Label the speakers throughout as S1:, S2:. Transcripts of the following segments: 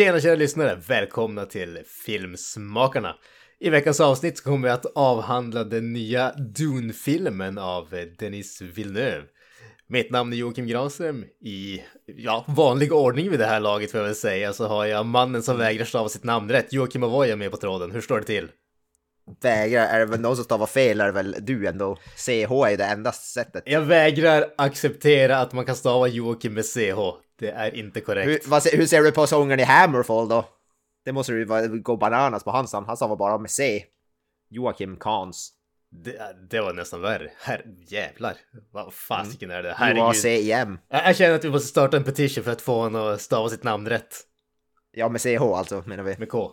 S1: Tjena kära lyssnare! Välkomna till Filmsmakarna! I veckans avsnitt kommer vi att avhandla den nya Dune-filmen av Denis Villeneuve. Mitt namn är Joakim Granström. I ja, vanlig ordning vid det här laget får jag väl säga så har jag mannen som vägrar stava sitt namn rätt. Joakim Avoya med på tråden. Hur står det till?
S2: Vägrar, är det väl någon som stavar fel är det väl du ändå. CH är ju det enda sättet.
S1: Jag vägrar acceptera att man kan stava Joakim med CH. Det är inte korrekt.
S2: Hur, vad, hur ser du på sångaren i Hammerfall då? Det måste ju gå bananas på hans namn. Han stavar bara med C. Joakim Kans.
S1: Det, det var nästan värre. Herre jävlar. Vad fasiken är det?
S2: Herregud.
S1: Herregud.
S2: C-I-M.
S1: Jag jag känner att vi måste starta en petition för att få honom att stava sitt namn rätt.
S2: Ja, med CH alltså menar vi.
S1: Med K.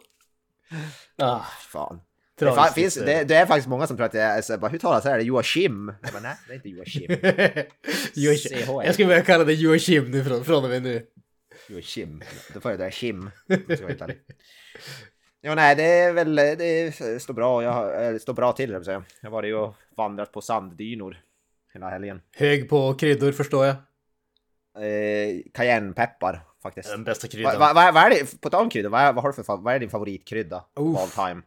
S1: Ah,
S2: Fan. Det, fa- finns, det, det är faktiskt många som tror att det är så, bara, hur talas det här? Är det Joachim? Jag bara, nej, det är inte. Joachim. CH.
S1: Jag skulle börja kalla dig Joachim nu från, från och med nu.
S2: Joachim. Då får jag det Kim. Ja, nej, det är väl, det står bra. Jag eh, står bra till, jag har varit och vandrat på sanddynor hela helgen.
S1: Hög på kryddor förstår jag.
S2: Eh, cayennepeppar faktiskt.
S1: Den bästa kryddan.
S2: va, va, vad är det, på tal om kryddor, vad, vad har du för, vad är din favoritkrydda of all time?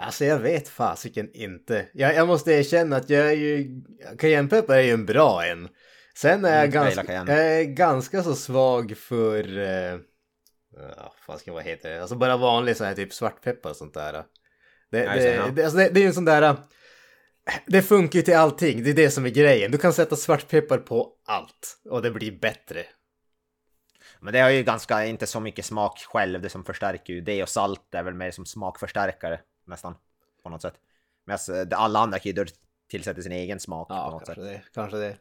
S1: Alltså jag vet fasiken inte. Jag, jag måste erkänna att jag är ju... Cayennepeppar är ju en bra en. Sen är jag,
S2: Mm,
S1: ganska,
S2: cayenne.
S1: jag är ganska så svag för... Eh, ja, fasiken vad heter det? Alltså bara vanlig sån här typ svartpeppar och sånt där. Det,
S2: Ja,
S1: det,
S2: det,
S1: alltså det, det är ju en sån där... Det funkar ju till allting, det är det som är grejen. Du kan sätta svartpeppar på allt och det blir bättre.
S2: Men det har ju ganska, inte så mycket smak själv, det som förstärker ju det och salt är väl mer som smakförstärkare nästan. På något sätt. Medan alla andra kryddor tillsätter sin egen smak på
S1: Ja,
S2: något sätt.
S1: kanske det. Kanske det.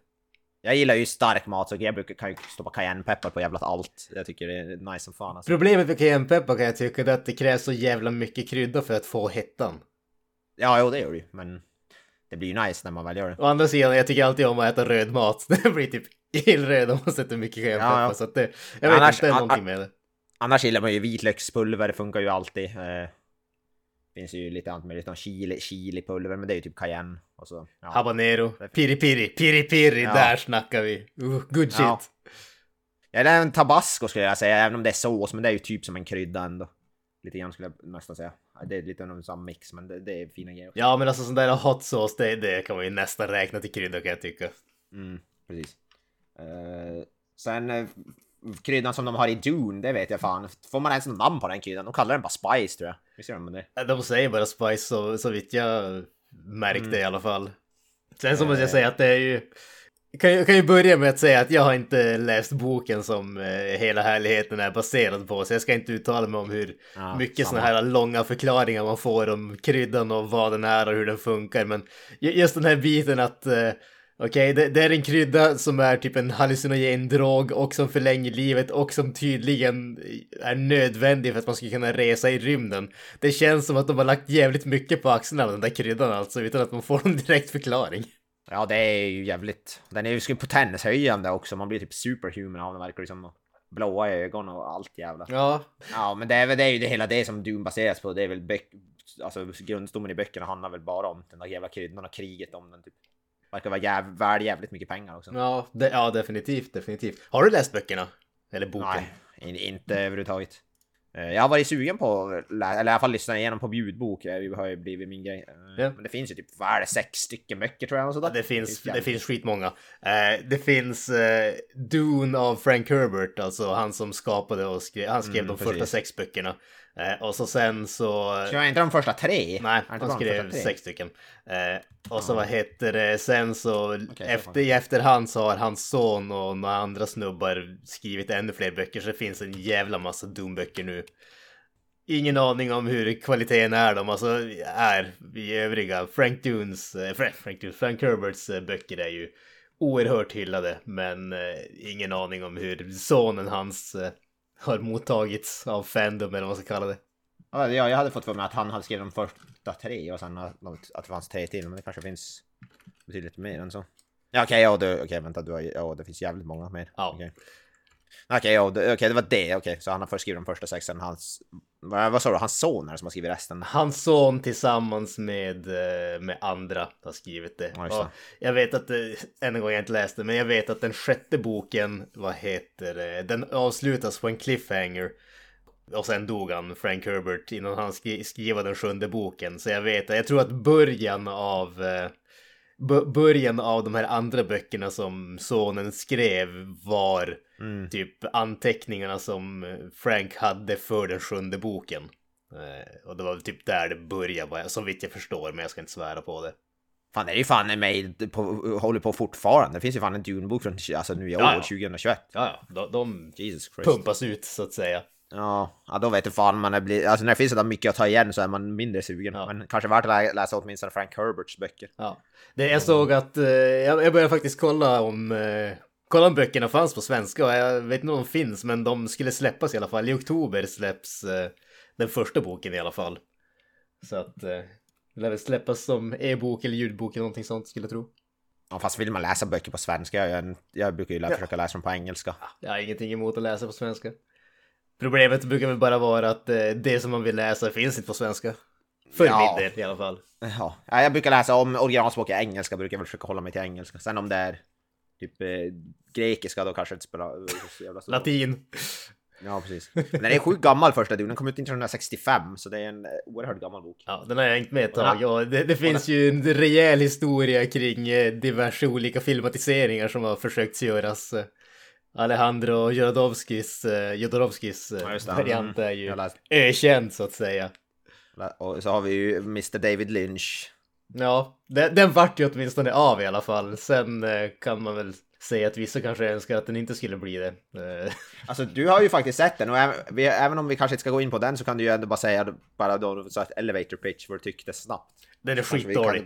S2: Jag gillar ju stark mat så jag brukar kan ju stoppa cayennepeppar på jävla allt. Jag tycker det är nice som fan alltså.
S1: Problemet med cayennepeppar kan jag tycka är att det krävs så jävla mycket krydda för att få hettan.
S2: Ja, jo det gör det ju, men det blir ju nice när man väl gör det.
S1: Å andra sidan, jag tycker alltid om att äta röd mat. Det blir typ illröd om man sätter mycket cayennepeppar.
S2: Ja, ja.
S1: Så att det, jag vet
S2: Annars-
S1: inte, det är någonting med det.
S2: Annars gillar man ju vitlökspulver, det funkar ju alltid. Eh, finns ju lite med lite chili, chilipulver, men det är ju typ cayenne. Och så, ja.
S1: Habanero, piri piri, piri piri,
S2: Ja.
S1: där snackar vi. Uh, good shit.
S2: Ja. Ja, det är en tabasco skulle jag säga, även om det är sås, men det är ju typ som en krydda ändå. Lite grann skulle jag nästan säga. Det är lite av en samma mix, men det, det är fina grejer. också.
S1: Ja, men alltså sån där hot sauce, det, det kan man ju nästan räkna till krydda kan jag tycka.
S2: Mm, precis. Eh, sen eh, kryddan som de har i Dune, det vet jag fan. Får man ens något namn på den kryddan? De kallar den bara spice tror jag. Visst gör de det?
S1: De säger bara spice så, så vitt jag märkte
S2: Mm.
S1: i alla fall. Sen så måste jag
S2: Eh.
S1: säga att det är ju... Kan, jag kan ju börja med att säga att jag har inte läst boken som eh, hela härligheten är baserad på, så jag ska inte uttala mig om hur
S2: Ja,
S1: mycket
S2: samma.
S1: såna här långa förklaringar man får om kryddan och vad den är och hur den funkar. Men ju- just den här biten att Okej, det, det är en krydda som är typ en hallucinogen drog och som förlänger livet och som tydligen är nödvändig för att man ska kunna resa i rymden. Det känns som att de har lagt jävligt mycket på axlarna av den där kryddan alltså, utan att man får någon direkt förklaring.
S2: Ja, det är ju jävligt. Den är ju potenshöjande också. Man blir typ superhuman av den verkar det som. Och Blåa ögon och allt jävla.
S1: Ja,
S2: Ja, men det är, väl, det är ju det hela det som Dune baseras på. Det är väl böck, alltså grundstommen i böckerna handlar väl bara om den där jävla kryddan och kriget om den typ. Verkar vara jäv, värd jävligt mycket pengar också.
S1: ja, det, ja definitivt, definitivt. Har du läst böckerna? Eller boken?
S2: Nej, in, inte överhuvudtaget. Eh, Jag har varit sugen på eller i alla fall lyssna igenom på ljudbok. Det har ju blivit min grej. Eh,
S1: Ja.
S2: Men det finns ju typ, vad är det, sex stycken böcker tror jag. Och sådär.
S1: Det finns, det finns skitmånga. Eh, det finns eh, Dune av Frank Herbert, alltså han som skapade och skrev, han skrev
S2: Mm,
S1: de
S2: precis.
S1: första sex böckerna. Eh, och så sen så...
S2: Är inte de första tre?
S1: Nej, han skrev sex stycken. Eh, och så vad heter det, sen så
S2: så
S1: efter, i efterhand så har hans son och några andra snubbar skrivit ännu fler böcker så det finns en jävla massa Doom-böcker nu. Ingen aning om hur kvaliteten är de, alltså är i övriga. Frank Dunes, eh, Frank, Frank, Dunes, Frank Herberts eh, böcker är ju oerhört hyllade, men eh, ingen aning om hur sonen hans eh, har mottagits av fandom eller vad man ska kalla det.
S2: Ja, jag hade fått för mig att han hade skrivit de första tre och sen att det fanns tre till, men det kanske finns betydligt mer än så. Ja okej, okay, ja, okay, vänta, du har, ja, det finns jävligt många mer.
S1: Ja.
S2: Okej, okay. okay, ja, det, okay, det var det, okej, så han har först skrivit de första sexen, hans, vad, vad sa du, hans son är det som har skrivit resten?
S1: Hans son tillsammans med, eh, med andra har skrivit det.
S2: Ja,
S1: jag vet att, än en gång jag inte läste, men jag vet att den sjätte boken, vad heter det, den avslutas på en cliffhanger. Och sen dog han, Frank Herbert, innan han skrev den sjunde boken. Så jag vet, jag tror att början av eh, början av de här andra böckerna som sonen skrev var
S2: mm.
S1: typ anteckningarna som Frank hade för den sjunde boken. Eh, och det var väl typ där det började, så vitt jag förstår, men jag ska inte svära på det.
S2: Fan, det är ju fan med på, håller på fortfarande. Det finns ju fan en Dune-bok från alltså, nu i år, ja, ja. 2021.
S1: Ja, ja. De, de pumpas ut så att säga.
S2: Ja, ja då vet du fan man blir, alltså när det finns så mycket att ta igen så är man mindre sugen. Ja. Men kanske värt att läsa åtminstone Frank Herberts böcker.
S1: Ja. Det, jag såg att, eh, jag började faktiskt kolla om, eh, kolla om böckerna fanns på svenska och jag vet inte om de finns men de skulle släppas i alla fall. I oktober släpps eh, den första boken i alla fall. Så att eh, det lär väl släppas som e-bok eller ljudbok eller någonting sånt skulle jag tro.
S2: Ja, fast vill man läsa böcker på svenska, jag, jag brukar ju ja. försöka läsa dem på engelska.
S1: Jag har ingenting emot att läsa på svenska. Problemet brukar väl bara vara att eh, det som man vill läsa finns inte på svenska. För ja. min del i alla fall.
S2: Ja, jag brukar läsa om originalspråk i engelska, brukar jag väl försöka hålla mig till engelska. Sen om det är typ eh, grekiska då kanske inte spelar så jävla stor
S1: Latin.
S2: Ja, precis. Men den är sjukt gammal första delen, den kom ut 1965, så det är en eh, oerhört gammal bok.
S1: Ja, den har jag hängt med ett tag. Ja, det, det finns ju en rejäl historia kring diverse olika filmatiseringar som har försökt göras. Alejandro Jodorowskis, uh, Jodorowskis uh, ja, variant är ju ökänd så att säga.
S2: Och så har vi ju Mr David Lynch.
S1: Ja, den, den vart ju åtminstone av i alla fall. Sen uh, kan man väl säga att vissa kanske önskar att den inte skulle bli det.
S2: alltså du har ju faktiskt sett den och även, vi, även om vi kanske inte ska gå in på den så kan du ju ändå bara säga bara då så ett elevator pitch vad du tyckte snabbt.
S1: Den är skitdålig.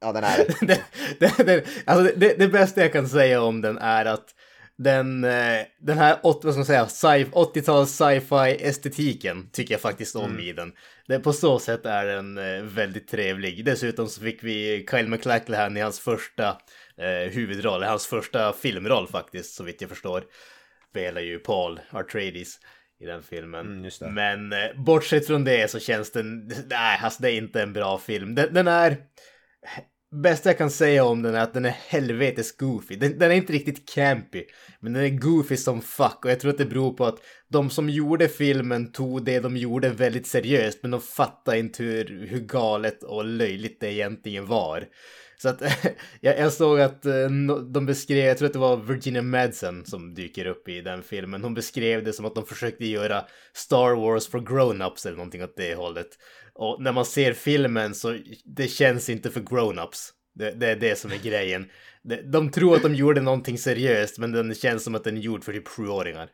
S2: Ja den är
S1: det. det, det, alltså det, det bästa jag kan säga om den är att den, eh, den här 80-tals sci-fi estetiken tycker jag faktiskt om mm. i den. Det, på så sätt är den eh, väldigt trevlig. Dessutom så fick vi Kyle MacLachlan i hans första eh, huvudroll, hans första filmroll faktiskt, så vitt jag förstår. Spelar ju Paul Artrades i den filmen.
S2: Mm,
S1: Men eh, bortsett från det så känns den, nej, alltså det är inte en bra film. Den, den är bästa jag kan säga om den är att den är helvetes goofy. Den, den, är inte riktigt campy, men den är goofy som fuck och jag tror att det beror på att de som gjorde filmen tog det de gjorde väldigt seriöst, men de fattade inte hur, hur galet och löjligt det egentligen var. Så att jag, jag, såg att eh, de beskrev, jag tror att det var Virginia Madsen som dyker upp i den filmen. Hon beskrev det som att de försökte göra Star Wars for grown-ups eller någonting åt det hållet. Och när man ser filmen så det känns inte för grown-ups. Det, det, är det som är grejen. De tror att de gjorde någonting seriöst men den känns som att den är gjord för typ sjuåringar.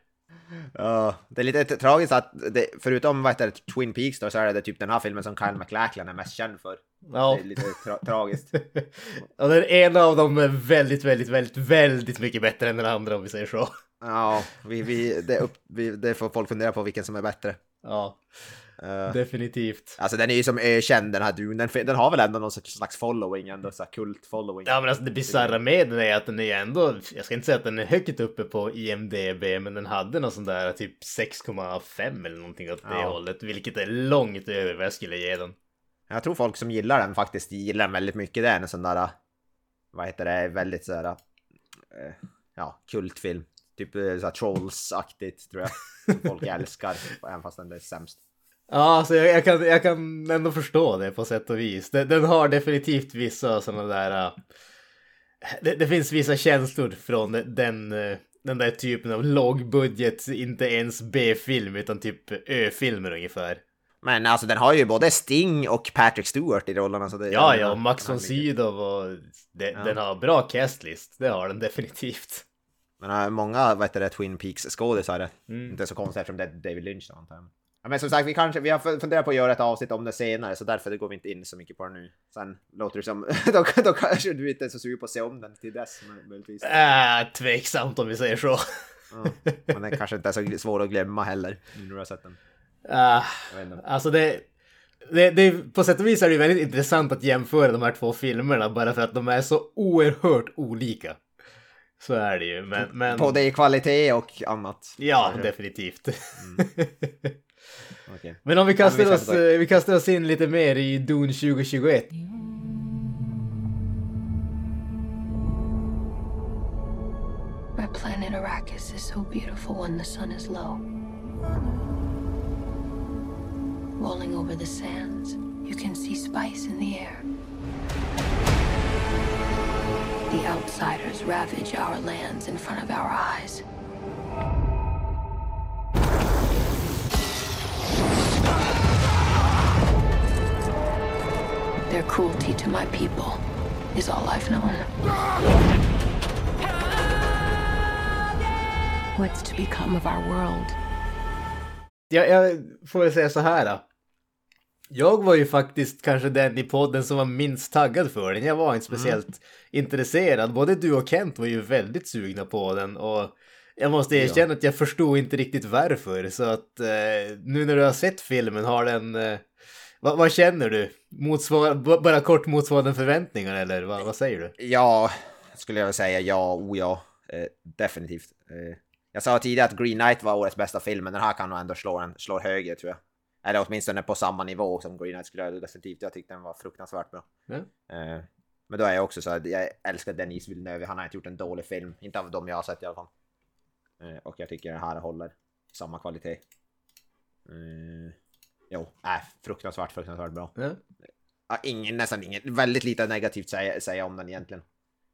S2: Ja, det är lite tragiskt att det, förutom vad heter Twin Peaks då så är det typ den här filmen som Kyle MacLachlan är mest känd för.
S1: Ja.
S2: Det är lite tra tragiskt.
S1: ja, den ena av dem är väldigt, väldigt, väldigt, väldigt mycket bättre än den andra om vi säger så.
S2: Ja, vi, vi, det, upp, vi, det får folk fundera på vilken som är bättre.
S1: Ja. Uh, Definitivt.
S2: Alltså den är ju som ökänd den här Dune. Den, den har väl ändå någon slags following, ändå så kult following.
S1: Ja men alltså det bisarra med den är att den är ändå, jag ska inte säga att den är högt uppe på IMDB, men den hade någon sån där typ 6,5 eller någonting åt det ja. hållet, vilket är långt över vad jag skulle ge den.
S2: Jag tror folk som gillar den faktiskt gillar den väldigt mycket. Det är en sån där, vad heter det, väldigt sådär, äh, ja, kultfilm. Typ såhär Trolls-aktigt tror jag. Folk älskar, även fast den är sämst.
S1: Ja, alltså jag, jag, kan, jag kan ändå förstå det på sätt och vis. Den, den har definitivt vissa sådana där... Uh, det, det, finns vissa känslor från den, uh, den där typen av lågbudget, inte ens B-film utan typ Ö-filmer ungefär.
S2: Men alltså den har ju både Sting och Patrick Stewart i rollerna. Så det,
S1: ja, ja, och Max von Sydow och det, ja. den har bra castlist. Det har den definitivt.
S2: Men uh, många, vad heter det, Twin Peaks skådisar.
S1: Mm.
S2: Inte så konstigt eftersom det är David Lynch antar jag. Men som sagt, vi, kanske, vi har funderat på att göra ett avsnitt om det senare, så därför går vi inte in så mycket på det nu. Sen låter det som, då, då kanske du inte är så sugen på att se om den till dess möjligtvis.
S1: Äh, tveksamt om vi säger så.
S2: Ja, men den kanske inte är så svår att glömma heller. Nu när du har sett den. Inte.
S1: alltså det, det, det... På sätt och vis är det väldigt intressant att jämföra de här två filmerna bara för att de är så oerhört olika. Så är det ju, men... men
S2: Både i kvalitet och annat.
S1: ja, definitivt.
S2: Okej.
S1: men om vi
S2: Ja,
S1: kastar,
S2: men vi
S1: oss,
S2: släpper
S1: eh, vi kastar oss in lite mer i Dune 2021.
S3: My planet Arrakis is so beautiful when the sun is low. Rolling over the sands, you can see spice in the air. The outsiders ravage our lands in front of our eyes. Their cruelty to my people is all I've known. What's to become of our world?
S1: Jag, jag får väl säga så här då. Jag var ju faktiskt kanske den i podden som var minst taggad för den. Jag var inte speciellt intresserad. Både du och Kent var ju väldigt sugna på den och jag måste erkänna att jag förstod inte riktigt varför. Så att eh, nu när du har sett filmen har den... Eh, vad, vad känner du? Motsvar, bara kort motsvarande förväntningar eller vad, vad säger du?
S2: Ja, skulle jag väl säga ja, o ja. Eh, definitivt. Eh, jag sa tidigare att Green Knight var årets bästa film, men den här kan nog ändå slå, en, slå högre tror jag. Eller åtminstone på samma nivå som Green Knight skulle jag definitivt. Jag tyckte den var fruktansvärt bra.
S1: Ja.
S2: Eh, men då är jag också så att jag älskar Denis Villeneuve. Han har inte gjort en dålig film. Inte av dem jag har sett i alla fall. Eh, och jag tycker den här håller samma kvalitet. Eh, jo, äh, fruktansvärt, fruktansvärt bra.
S1: Ja.
S2: Ja, ingen, nästan inget, väldigt lite negativt säga, säga om den egentligen.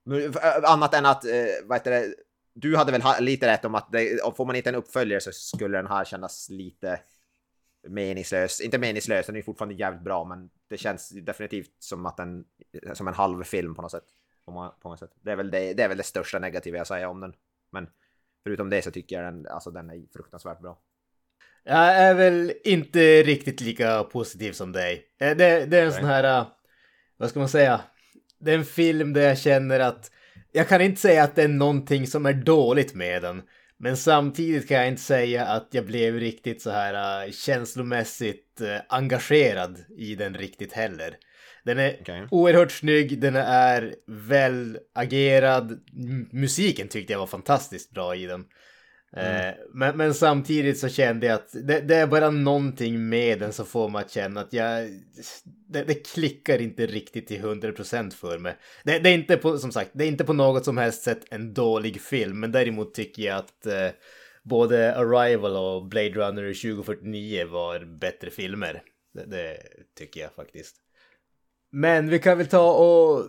S2: Men, äh, annat än att, eh, vad heter det, du hade väl ha, lite rätt om att det, om får man inte en uppföljare så skulle den här kännas lite meningslös. Inte meningslös, den är fortfarande jävligt bra, men det känns definitivt som att den, som en halv film på något sätt. På många, på många sätt. Det, är väl det, det är väl det största negativa jag säger om den. Men förutom det så tycker jag den, alltså den är fruktansvärt bra.
S1: Jag är väl inte riktigt lika positiv som dig. Eh, Det, det är en
S2: Okej.
S1: sån här, eh, vad ska man säga? Det är en film där jag känner att, jag kan inte säga att det är någonting som är dåligt med den. Men samtidigt kan jag inte säga att jag blev riktigt så här eh, känslomässigt engagerad i den riktigt heller. Den är
S2: Okej.
S1: oerhört snygg, den är väl agerad. Musiken tyckte jag var fantastiskt bra i den. Mm. Eh, men, men samtidigt så kände jag att det, det är bara någonting med den som får mig att känna att jag... Det, det klickar inte riktigt till 100% för mig. Det, det är inte på, som sagt, det är inte på något som helst sätt en dålig film, men däremot tycker jag att eh, både Arrival och Blade Runner 2049 var bättre filmer. Det, det tycker jag faktiskt. Men vi kan väl ta och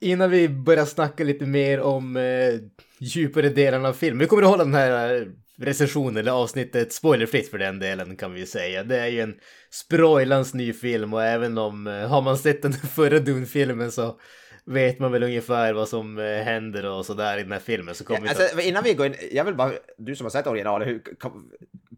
S1: innan vi börjar snacka lite mer om eh, djupare delarna av filmen. Vi kommer att hålla den här eh, recensionen eller avsnittet spoilerfritt för den delen kan vi säga. Det är ju en sproilans ny film och även om eh, har man sett den förra Dune-filmen så vet man väl ungefär vad som eh, händer och sådär i den här filmen så kommer ta...
S2: Alltså, innan vi går in, jag vill bara, du som har sett originalet, hur,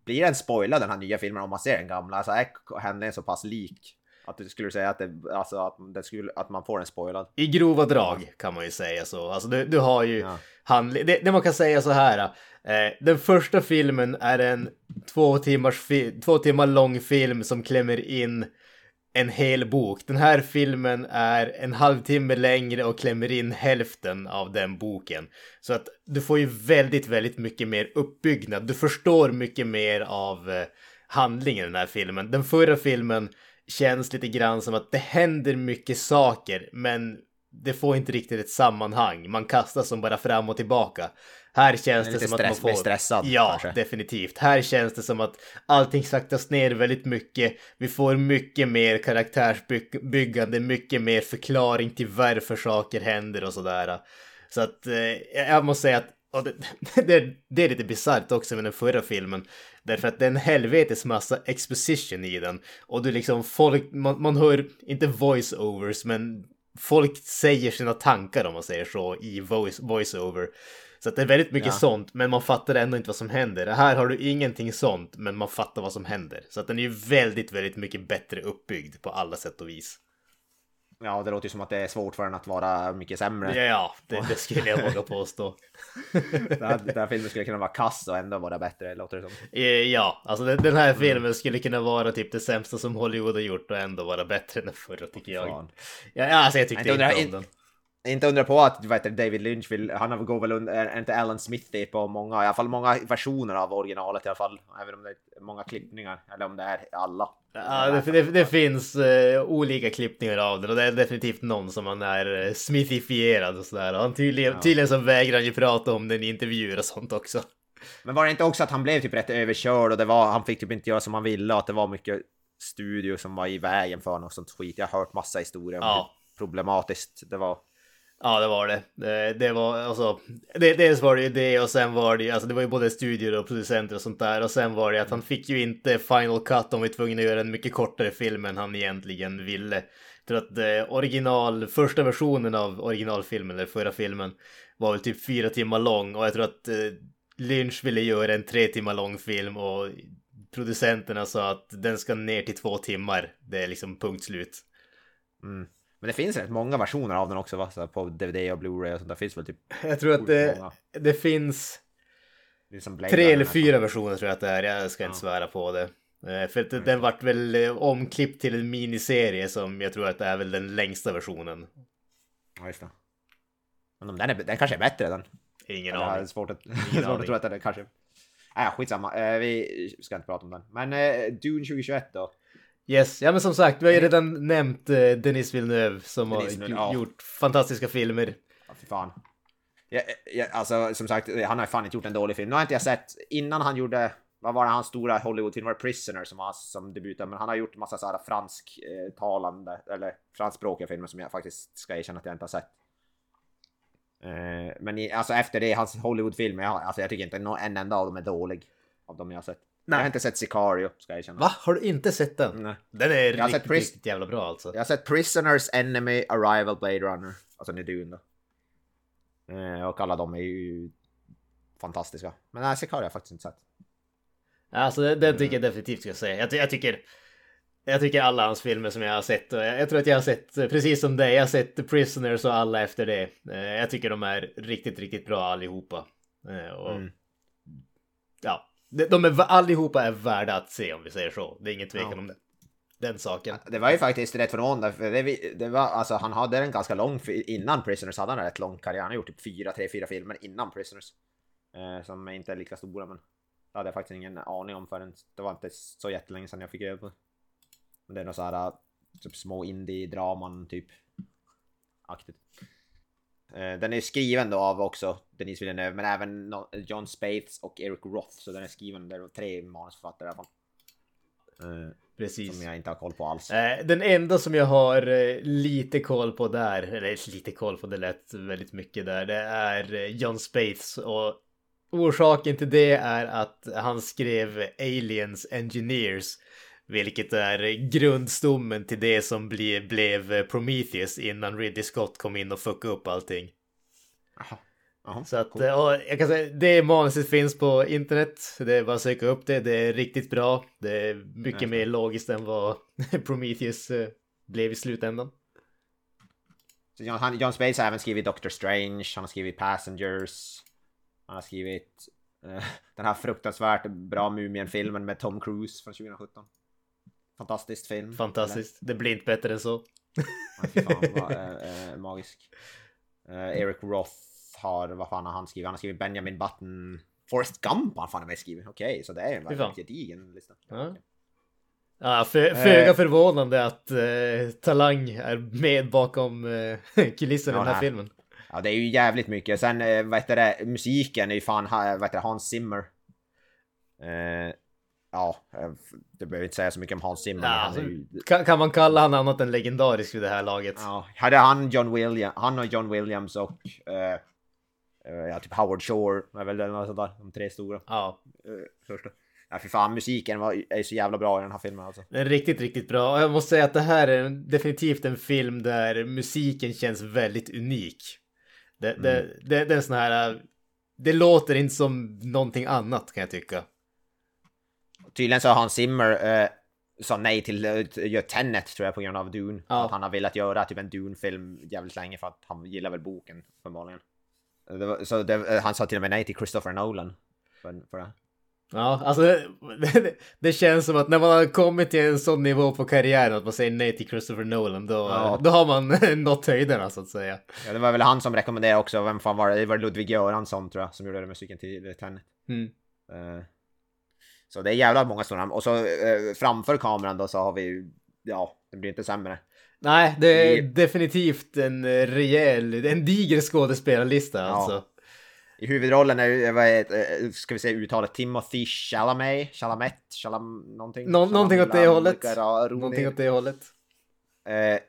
S2: blir den spoilad den här nya filmen om man ser den gamla? Alltså är handlingen så pass lik? Att du skulle säga att, det, alltså, att, det skulle, att man får den spoilad?
S1: I grova drag kan man ju säga så. Alltså du, du har ju
S2: Ja.
S1: handling... Det, det man kan säga så här. Eh, den första filmen är en två, timmars fi- två timmar lång film som klämmer in en hel bok. Den här filmen är en halvtimme längre och klämmer in hälften av den boken. Så att du får ju väldigt, väldigt mycket mer uppbyggnad. Du förstår mycket mer av eh, handlingen i den här filmen. Den förra filmen känns lite grann som att det händer mycket saker, men det får inte riktigt ett sammanhang. Man kastas som bara fram och tillbaka. Här känns det
S2: lite
S1: som att man
S2: stress-
S1: får...
S2: mer stressad,
S1: Ja,
S2: kanske.
S1: definitivt. Här känns det som att allting saktas ner väldigt mycket. Vi får mycket mer karaktärsbyggande, mycket mer förklaring till varför saker händer och sådär. Så att eh, jag måste säga att och det, det, det är lite bisarrt också med den förra filmen. Därför att det är en helvetes massa exposition i den. Och du liksom folk, man, man hör inte voice-overs men folk säger sina tankar om man säger så i voice, voice-over. Så det är väldigt mycket
S2: Ja.
S1: sånt men man fattar ändå inte vad som händer. Här har du ingenting sånt men man fattar vad som händer. Så att den är ju väldigt, väldigt mycket bättre uppbyggd på alla sätt och vis.
S2: Ja, det låter ju som att det är svårt för den att vara mycket sämre.
S1: Ja, det, det skulle jag våga påstå.
S2: Den här, den här filmen skulle kunna vara kass och ändå vara bättre, låter det som.
S1: Eh, Ja, alltså den, den här filmen skulle kunna vara typ det sämsta som Hollywood har gjort och ändå vara bättre än den förra tycker jag.
S2: Fan.
S1: Ja, alltså jag tyckte inte om den.
S2: Inte undra på att det, David Lynch vill, han går väl under, är inte Alan Smithy på många, i alla fall många versioner av originalet i alla fall. Även om det är många klippningar, eller om det är alla.
S1: Ja, det, det, det finns eh, olika klippningar av den och det är definitivt någon som han är uh, smithifierad och sådär. Och han tydligen, tydligen så vägrar han ju prata om den i intervjuer och sånt också.
S2: Men var det inte också att han blev typ rätt överkörd och det var, han fick typ inte göra som han ville och att det var mycket studio som var i vägen för honom och sånt skit. Jag har hört massa historier om
S1: Ja.
S2: hur problematiskt det var.
S1: Ja, det var det. Det, det var alltså, det, dels var det ju det och sen var det ju, alltså det var ju både studior och producenter och sånt där och sen var det att han fick ju inte final cut om vi var tvungna att göra en mycket kortare film än han egentligen ville. För tror att eh, original, första versionen av originalfilmen, eller förra filmen, var väl typ fyra timmar lång och jag tror att eh, Lynch ville göra en tre timmar lång film och producenterna sa att den ska ner till två timmar. Det är liksom punkt slut.
S2: Mm. Men det finns rätt många versioner av den också va? Så på DVD och Blu-ray och sånt där finns väl typ
S1: Jag tror att det, det finns
S2: Det är
S1: Tre eller fyra versioner tror jag att det är, jag ska inte
S2: Ja.
S1: svära på det. Eh, För att den vart väl eh, omklippt till en miniserie som jag tror att det är väl den längsta versionen.
S2: Ja, just det. Men den, är, den kanske är bättre den.
S1: Ingen aning.
S2: jag svårt att, svårt att tro att den är kanske... Nej, skitsamma. Eh, vi ska inte prata om den. Men Dune 2021 då?
S1: Yes, ja men som sagt, vi har ju redan nämnt eh, Denis Villeneuve som
S2: Denis
S1: har
S2: Villeneuve, ja.
S1: gjort fantastiska filmer.
S2: Ja, fy fan. Ja, ja, alltså som sagt, han har fan inte gjort en dålig film. Nu har inte jag sett, innan han gjorde, vad var det hans stora Hollywoodfilm var det Prisoner som var som debut, men han har gjort massa såhär fransktalande, eller franskspråkiga filmer som jag faktiskt ska erkänna att jag inte har sett. Eh, men alltså efter det, hans Hollywoodfilmer, alltså jag tycker inte en enda av dem är dålig. Av dem jag har sett. Jag har
S1: Nej.
S2: inte sett Sicario, ska jag erkänna.
S1: Va? Har du inte sett den?
S2: Nej.
S1: Den är
S2: Jag
S1: riktigt,
S2: Pris-
S1: riktigt jävla bra alltså.
S2: Jag har sett Prisoners, Enemy, Arrival, Blade Runner. Alltså ni Dune då. Eh, och alla de är ju fantastiska. Men nej, Sicario har jag faktiskt inte sett.
S1: Alltså den, den tycker jag definitivt ska jag säga. Jag, jag tycker jag tycker alla hans filmer som jag har sett, och jag, jag tror att jag har sett, eh, precis som dig, jag har sett The Prisoners och alla efter det. Eh, Jag tycker de är riktigt, riktigt bra allihopa. Eh, Och,
S2: Mm.
S1: Ja, de, är, allihopa är värda att se om vi säger så. Det är ingen tvekan
S2: Ja.
S1: om det. Den saken.
S2: Det var ju faktiskt rätt förvånande, för det, det var, alltså han hade en ganska lång, innan Prisoners hade han en rätt lång karriär. Han har gjort typ fyra, tre, fyra filmer innan Prisoners. Eh, som inte är lika stora, men det hade jag faktiskt ingen aning om förrän, det var inte så jättelänge sedan jag fick reda på det. Men det är något så här, typ små indie-draman typ. Aktigt. Eh, Den är skriven då av också Denise Villeneuve, men även John Spates och Eric Roth. Så den är skriven, det är tre manusförfattare i alla fall. Eh,
S1: Precis.
S2: Som jag inte har koll på alls.
S1: Eh, Den enda som jag har lite koll på där, eller lite koll på, det lät väldigt mycket där, det är John Spates och orsaken till det är att han skrev Aliens Engineers, vilket är grundstommen till det som bli, blev Prometheus innan Ridley Scott kom in och fuckade upp allting.
S2: Jaha. Jaha,
S1: Så att, och jag kan säga, det manuset finns på internet. Det är bara att söka upp det. Det är riktigt bra. Det är mycket mer logiskt än vad Prometheus eh, blev i slutändan.
S2: Så John, John Space har även skrivit Doctor Strange, han har skrivit Passengers. Han har skrivit eh, den här fruktansvärt bra Mumien-filmen med Tom Cruise från 2017. Fantastisk film.
S1: Fantastiskt. Det blir inte bättre än så.
S2: Eller? Fy fan, vad, eh, magisk. Eh, Eric Roth har, vad fan har han skrivit? Han har skrivit Benjamin Button. Forrest Gump har han fan med skrivit. Okej, så det är en gedigen lista.
S1: Ja. Ja, för, föga förvånande att Talang är med bakom kulisserna i den här
S2: nej.
S1: filmen.
S2: Ja, det är ju jävligt mycket. Sen, vad heter det, musiken är ju fan, vad heter det, Hans Zimmer. Ja, eh, det behöver inte säga så mycket om Hans Zimmer.
S1: Ja, alltså,
S2: ju,
S1: kan, kan man kalla han annat än legendarisk vid det här laget?
S2: ja, hade han John Williams, han och John Williams och eh, eh, ja, typ Howard Shore, är väl det något sånt där, de tre stora.
S1: Ja,
S2: Eh, första. Ja, för fan, musiken var, är så jävla bra i den här filmen alltså.
S1: Den är riktigt, riktigt bra. Och jag måste säga att det här är definitivt en film där musiken känns väldigt unik. Det, det, det, det är en sån här... Det låter inte som någonting annat kan jag tycka.
S2: Tydligen så har Hans Zimmer, eh, sa nej till att göra Tenet tror jag på grund av Dune.
S1: Ja.
S2: Att han har velat göra typ en Dune-film jävligt länge för att han gillar väl boken. Det var, så det, han sa till och med nej till Christopher Nolan. För, för det.
S1: Ja, alltså det, det känns som att när man har kommit till en sån nivå på karriären att man säger nej till Christopher Nolan, då,
S2: Ja.
S1: då har man nått höjderna så att säga.
S2: Ja, det var väl han som rekommenderade också, vem fan var det? Det var Ludvig Göransson tror jag som gjorde musiken till Tenet.
S1: Mm.
S2: Eh, Så det är jävla många stora namn. Och så eh, framför kameran då så har vi ju, ja, det blir inte sämre.
S1: Nej, det är
S2: I-
S1: definitivt en eh, rejäl, en diger skådespelarlista alltså.
S2: I huvudrollen är, vad är eh, ska vi säga uttalet, Timothy Chalamet, Chalamet, Chalam, någonting?
S1: Nå- någonting åt det hållet.
S2: Chalamet,
S1: Någonting åt det hållet.
S2: Eh,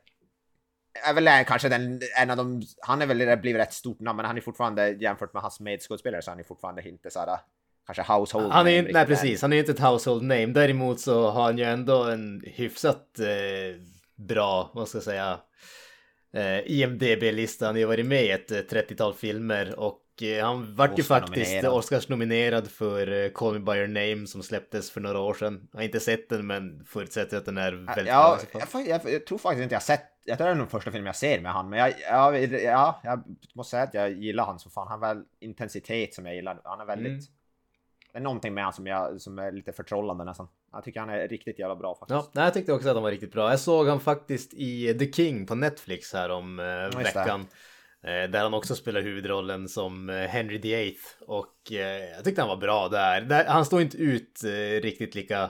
S2: är väl eh, kanske den, en av de, han är väl blivit rätt stort namn men han är fortfarande jämfört med hans medskådespelare så han är fortfarande inte såhär kanske household
S1: Han är
S2: name
S1: nej precis, han är inte ett household name. Däremot så har han ju ändå en hyfsat eh, bra, vad ska jag säga, eh, IMDB-lista. Han har ju varit med i ett eh, 30-tal filmer och eh, han vart ju faktiskt
S2: Oscar-nominerad.
S1: Oscars-nominerad för eh, Call Me By Your Name som släpptes för några år sedan. Jag har inte sett den men förutsätter att den är väldigt bra.
S2: Ja,
S1: fall.
S2: jag, jag, jag tror faktiskt inte jag sett, jag tror det är den första filmen jag ser med han, men jag, ja, ja, jag måste säga att jag gillar han så fan. Han har väl intensitet som jag gillar. Han är väldigt,
S1: Mm.
S2: Det är någonting med han som, jag, som är lite förtrollande nästan. Jag tycker han är riktigt jävla bra faktiskt.
S1: Ja, jag tyckte också att han var riktigt bra. Jag såg han faktiskt i The King på Netflix här om eh, veckan. Eh, där han också spelar huvudrollen som eh, Henry VIII. Och eh, jag tyckte han var bra där. där han står inte ut riktigt lika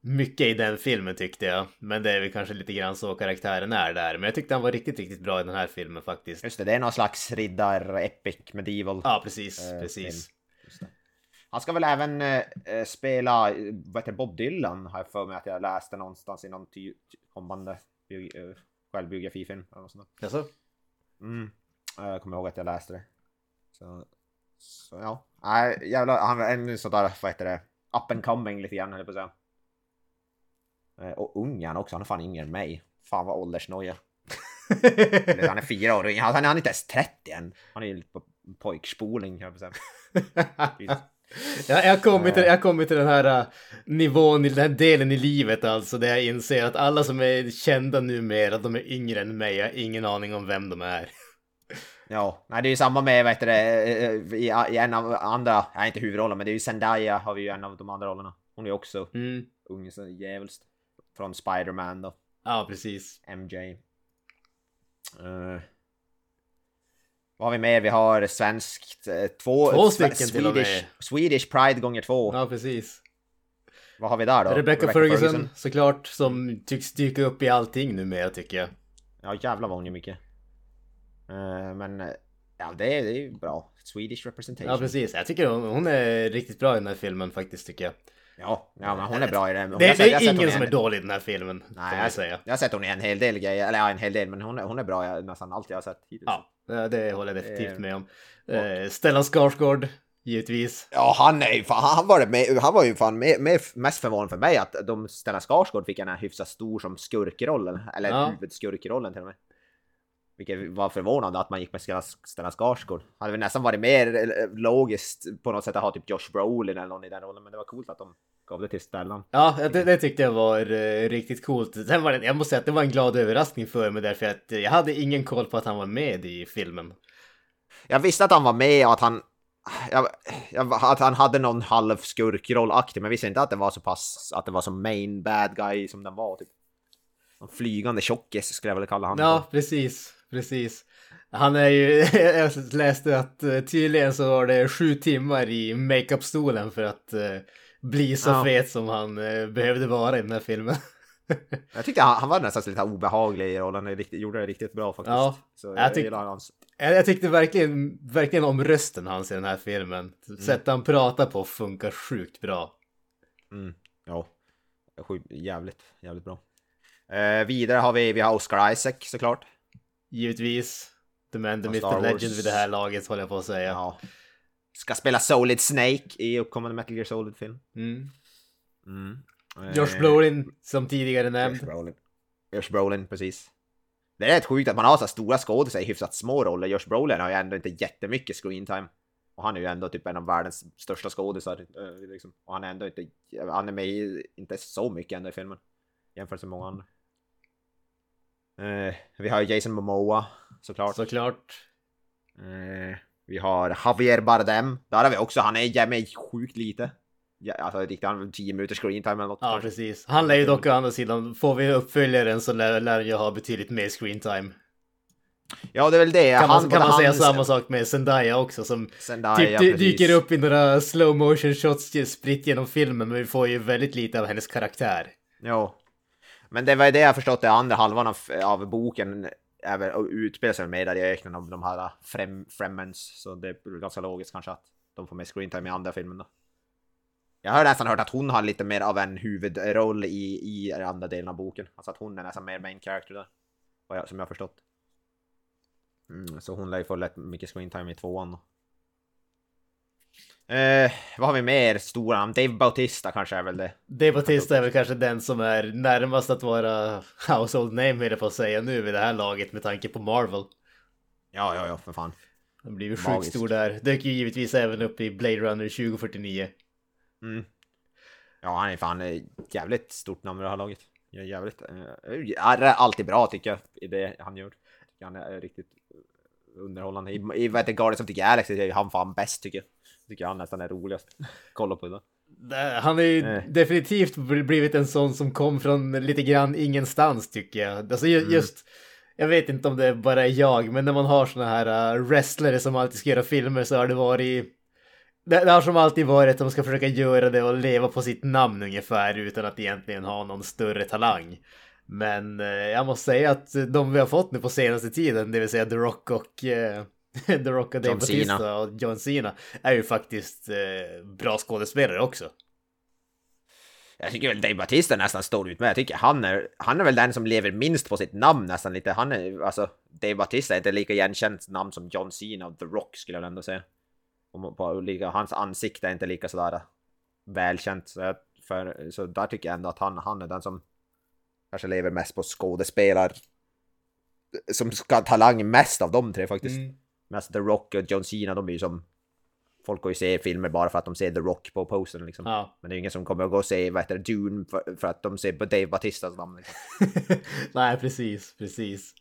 S1: mycket i den filmen tyckte jag. Men det är väl kanske lite grann så karaktären är där. Men jag tyckte han var riktigt, riktigt bra i den här filmen faktiskt.
S2: Just det, det är någon slags riddar, epic, medieval.
S1: Ja, precis,
S2: Eh,
S1: precis.
S2: Det. Han ska väl även eh, eh, spela, eh, vad heter Bob Dylan har jag för mig att jag läste någonstans i någon ty- kommande bio- eh, självbiografifilm. Eller något sånt där.
S1: Jaså?
S2: Mm. Jag kommer ihåg att jag läste det. Så, så ja. Nej, jävlar, han är en sån där, vad heter det, up and coming lite grann höll jag på att säga. Och ung är han också, han är fan yngre än mig. Fan vad åldersnoja. Han är fyra år han han är inte ens 30 än. Han är ju på pojkspoling höll jag på att säga.
S1: Ja, jag har kommit till, jag till den här uh, nivån, i den här delen i livet alltså, där jag inser att alla som är kända numera, de är yngre än mig, jag har ingen aning om vem de är.
S2: Ja, nej det är ju samma med, vad heter det, eh, i, i en av andra, nej inte huvudrollen, men det är ju Zendaya har vi ju en av de andra rollerna. Hon är ju också
S1: Mm.
S2: ung så jävligt. Från Spider-Man då,
S1: Ja, precis.
S2: MJ. Eh, vad har vi mer? Vi har svenskt, eh, två,
S1: Två stycken
S2: Swe-
S1: till och med.
S2: Swedish, Swedish Pride gånger två.
S1: Ja, precis.
S2: Vad har vi där då?
S1: Rebecca, Ferguson, såklart, som tycks dyka upp i allting numera tycker jag.
S2: Ja jävlar vad hon gör mycket. Eh, men eh, ja det är, det är ju bra. Swedish representation.
S1: Ja, precis. Jag tycker hon, hon är riktigt bra i den här filmen faktiskt, tycker jag.
S2: Ja, ja men hon är bra i det. Hon
S1: Det,
S2: sett-
S1: det
S2: jag
S1: är ingen som är dålig i den här filmen,
S2: Nej, jag,
S1: säga.
S2: jag har sett hon i en hel del grejer, eller ja, en hel del, men hon är, hon är bra i nästan allt jag har sett hittills.
S1: Ja, det- det håller jag definitivt
S2: Eh,
S1: med om. Eh, Stellan Skarsgård, givetvis.
S2: Ja, han är ju fan, han var, det med, han var ju fan med, med, mest förvånad för mig att de Stellan Skarsgård fick en här hyfsat stor som skurkrollen, eller
S1: Ja.
S2: huvudskurkrollen till och med. Vilket var förvånande att man gick med Stellan Skarsgård. Hade väl nästan varit mer eh, logiskt på något sätt att ha typ Josh Brolin eller någon i den rollen, men det var coolt att de gav det till Stellan.
S1: Ja, det, det tyckte jag var eh, riktigt coolt. Sen var det, jag måste säga att det var en glad överraskning för mig därför att jag hade ingen koll på att han var med i filmen.
S2: Jag visste att han var med och att han... Jag, jag, att han hade någon halv skurkrollaktig, men jag visste inte att det var så pass... Att det var som main bad guy som den var. Typ. En flygande tjockis skulle jag väl kalla honom.
S1: Ja, precis, precis. Han är ju, jag läste att eh, tydligen så var det sju timmar i makeup-stolen för att eh, bli så
S2: Ja.
S1: fet som han eh, behövde vara i den här filmen.
S2: Jag tyckte han, han var nästan lite obehaglig i rollen. Han gjorde det riktigt bra faktiskt.
S1: Ja,
S2: så
S1: jag
S2: jag,
S1: tyck-
S2: hans...
S1: Jag, jag tyckte verkligen, verkligen om rösten hans i den här filmen. Sättet han pratar på funkar sjukt bra.
S2: Mm, ja. Sjukt- Jävligt, jävligt bra. Eh, vidare har vi, vi har Oscar Isaac såklart.
S1: Givetvis. The man, the myth, the legend vid det här laget håller jag på att säga.
S2: Ja. Ska spela Solid Snake i uppkommande Metal Gear Solid-film.
S1: Mm.
S2: Mm.
S1: Josh
S2: Eh,
S1: Brolin, som tidigare nämnd.
S2: Josh Brolin. Josh Brolin, precis. Det är rätt sjukt att man har så stora skådisar i hyfsat små roller. Josh Brolin har ju ändå inte jättemycket screen time. Och han är ju ändå typ en av världens största skådisar. eh, Liksom. Och han är ändå inte, han är med i, inte så mycket ändå i filmen. Jämfört med många andra. Eh, vi har Jason Momoa såklart.
S1: Såklart.
S2: Eh, vi har Javier Bardem. Där har vi också, han är med sjukt lite. Ja, alltså riktigt, han har 10 minuters screen time eller något.
S1: Ja, precis. Han lär ju dock å andra sidan, får vi uppföljaren så lär, lär han ju ha betydligt mer screen time.
S2: ja, det är väl det.
S1: Kan man,
S2: han,
S1: kan man
S2: både
S1: säga
S2: han-
S1: samma sak med Zendaya också som
S2: Zendaya,
S1: typ
S2: precis.
S1: dyker upp i några slow motion shots spritt genom filmen men vi får ju väldigt lite av hennes karaktär.
S2: Jo. Men det var ju det jag förstått, det andra halvan av, av boken är väl och utspelar sig mer där i öknen av de här äh, frem, Fremens. Så det är ganska logiskt kanske att de får mer screentime i andra filmen då. Jag har nästan hört att hon har lite mer av en huvudroll i, i andra delen av boken. Alltså att hon är nästan mer main character där. Som jag har förstått. Mm, så hon lär ju få lätt mycket screentime i tvåan då. Eh, vad har vi mer stora namn? Dave Bautista kanske är väl det.
S1: Dave Bautista är väl kanske den som är närmast att vara household name höll på att säga nu vid det här laget med tanke på Marvel.
S2: Ja, ja, ja, för fan.
S1: Han blir ju sjukt stor där. Dök ju givetvis även upp i Blade Runner 2049.
S2: Mm. Ja, han är fan eh, jävligt stort namn i det här laget. Ja, jävligt. Eh, är alltid bra tycker jag i det han gör. Han är riktigt underhållande. I, i vad heter Guardians of the Galaxy är han fan bäst tycker jag. Tycker han nästan är roligast. Kolla på det.
S1: Han har ju
S2: Eh.
S1: definitivt bl- blivit en sån som kom från lite grann ingenstans tycker jag. Alltså
S2: Mm.
S1: just, jag vet inte om det bara är jag, men när man har såna här uh, wrestlare som alltid ska göra filmer så har det varit det, det har som alltid varit att de ska försöka göra det och leva på sitt namn ungefär utan att egentligen ha någon större talang. Men eh, jag måste säga att de vi har fått nu på senaste tiden, det vill säga The Rock och eh, The Rock och Dave. Bautista och John Cena är ju faktiskt eh, bra skådespelare också.
S2: Jag tycker väl Dave Bautista nästan står ut med. Jag tycker han är, han är väl den som lever minst på sitt namn nästan lite. Han är, alltså, Dave Bautista är inte lika igenkänt namn som John Cena och The Rock skulle jag ändå säga. Olika, hans ansikte är inte lika sådär välkänt. Så, jag, för, så där tycker jag ändå att han, han är den som kanske lever mest på skådespelar. Som ska ha talang mest av de tre faktiskt.
S1: Mm.
S2: Medan The Rock och John Cena, de är ju som... Folk går ju se filmer bara för att de ser The Rock på postern liksom.
S1: Ja.
S2: Men det är ju ingen som kommer att gå och se vad heter det, Dune för, för att de ser Dave Bautistas namn. Liksom.
S1: Nej, precis, precis.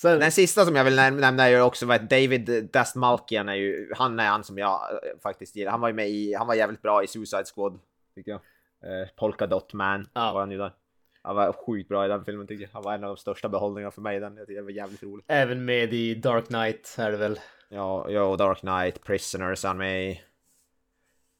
S1: Sen,
S2: Den sista som jag vill näm- nämna är ju också vad David Dastmalkian är ju, han är han som jag eh, faktiskt gillar. Han var ju med i, han var jävligt bra i Suicide Squad, tycker jag. Eh, Polka Dot Man
S1: Ja.
S2: var han ju där. Han var sjukt bra i den filmen tycker jag. Han var en av de största behållningarna för mig den. Jag det var jävligt roligt.
S1: även med i Dark Knight är det väl.
S2: Ja, ja, Dark Knight, Prisoners han med i.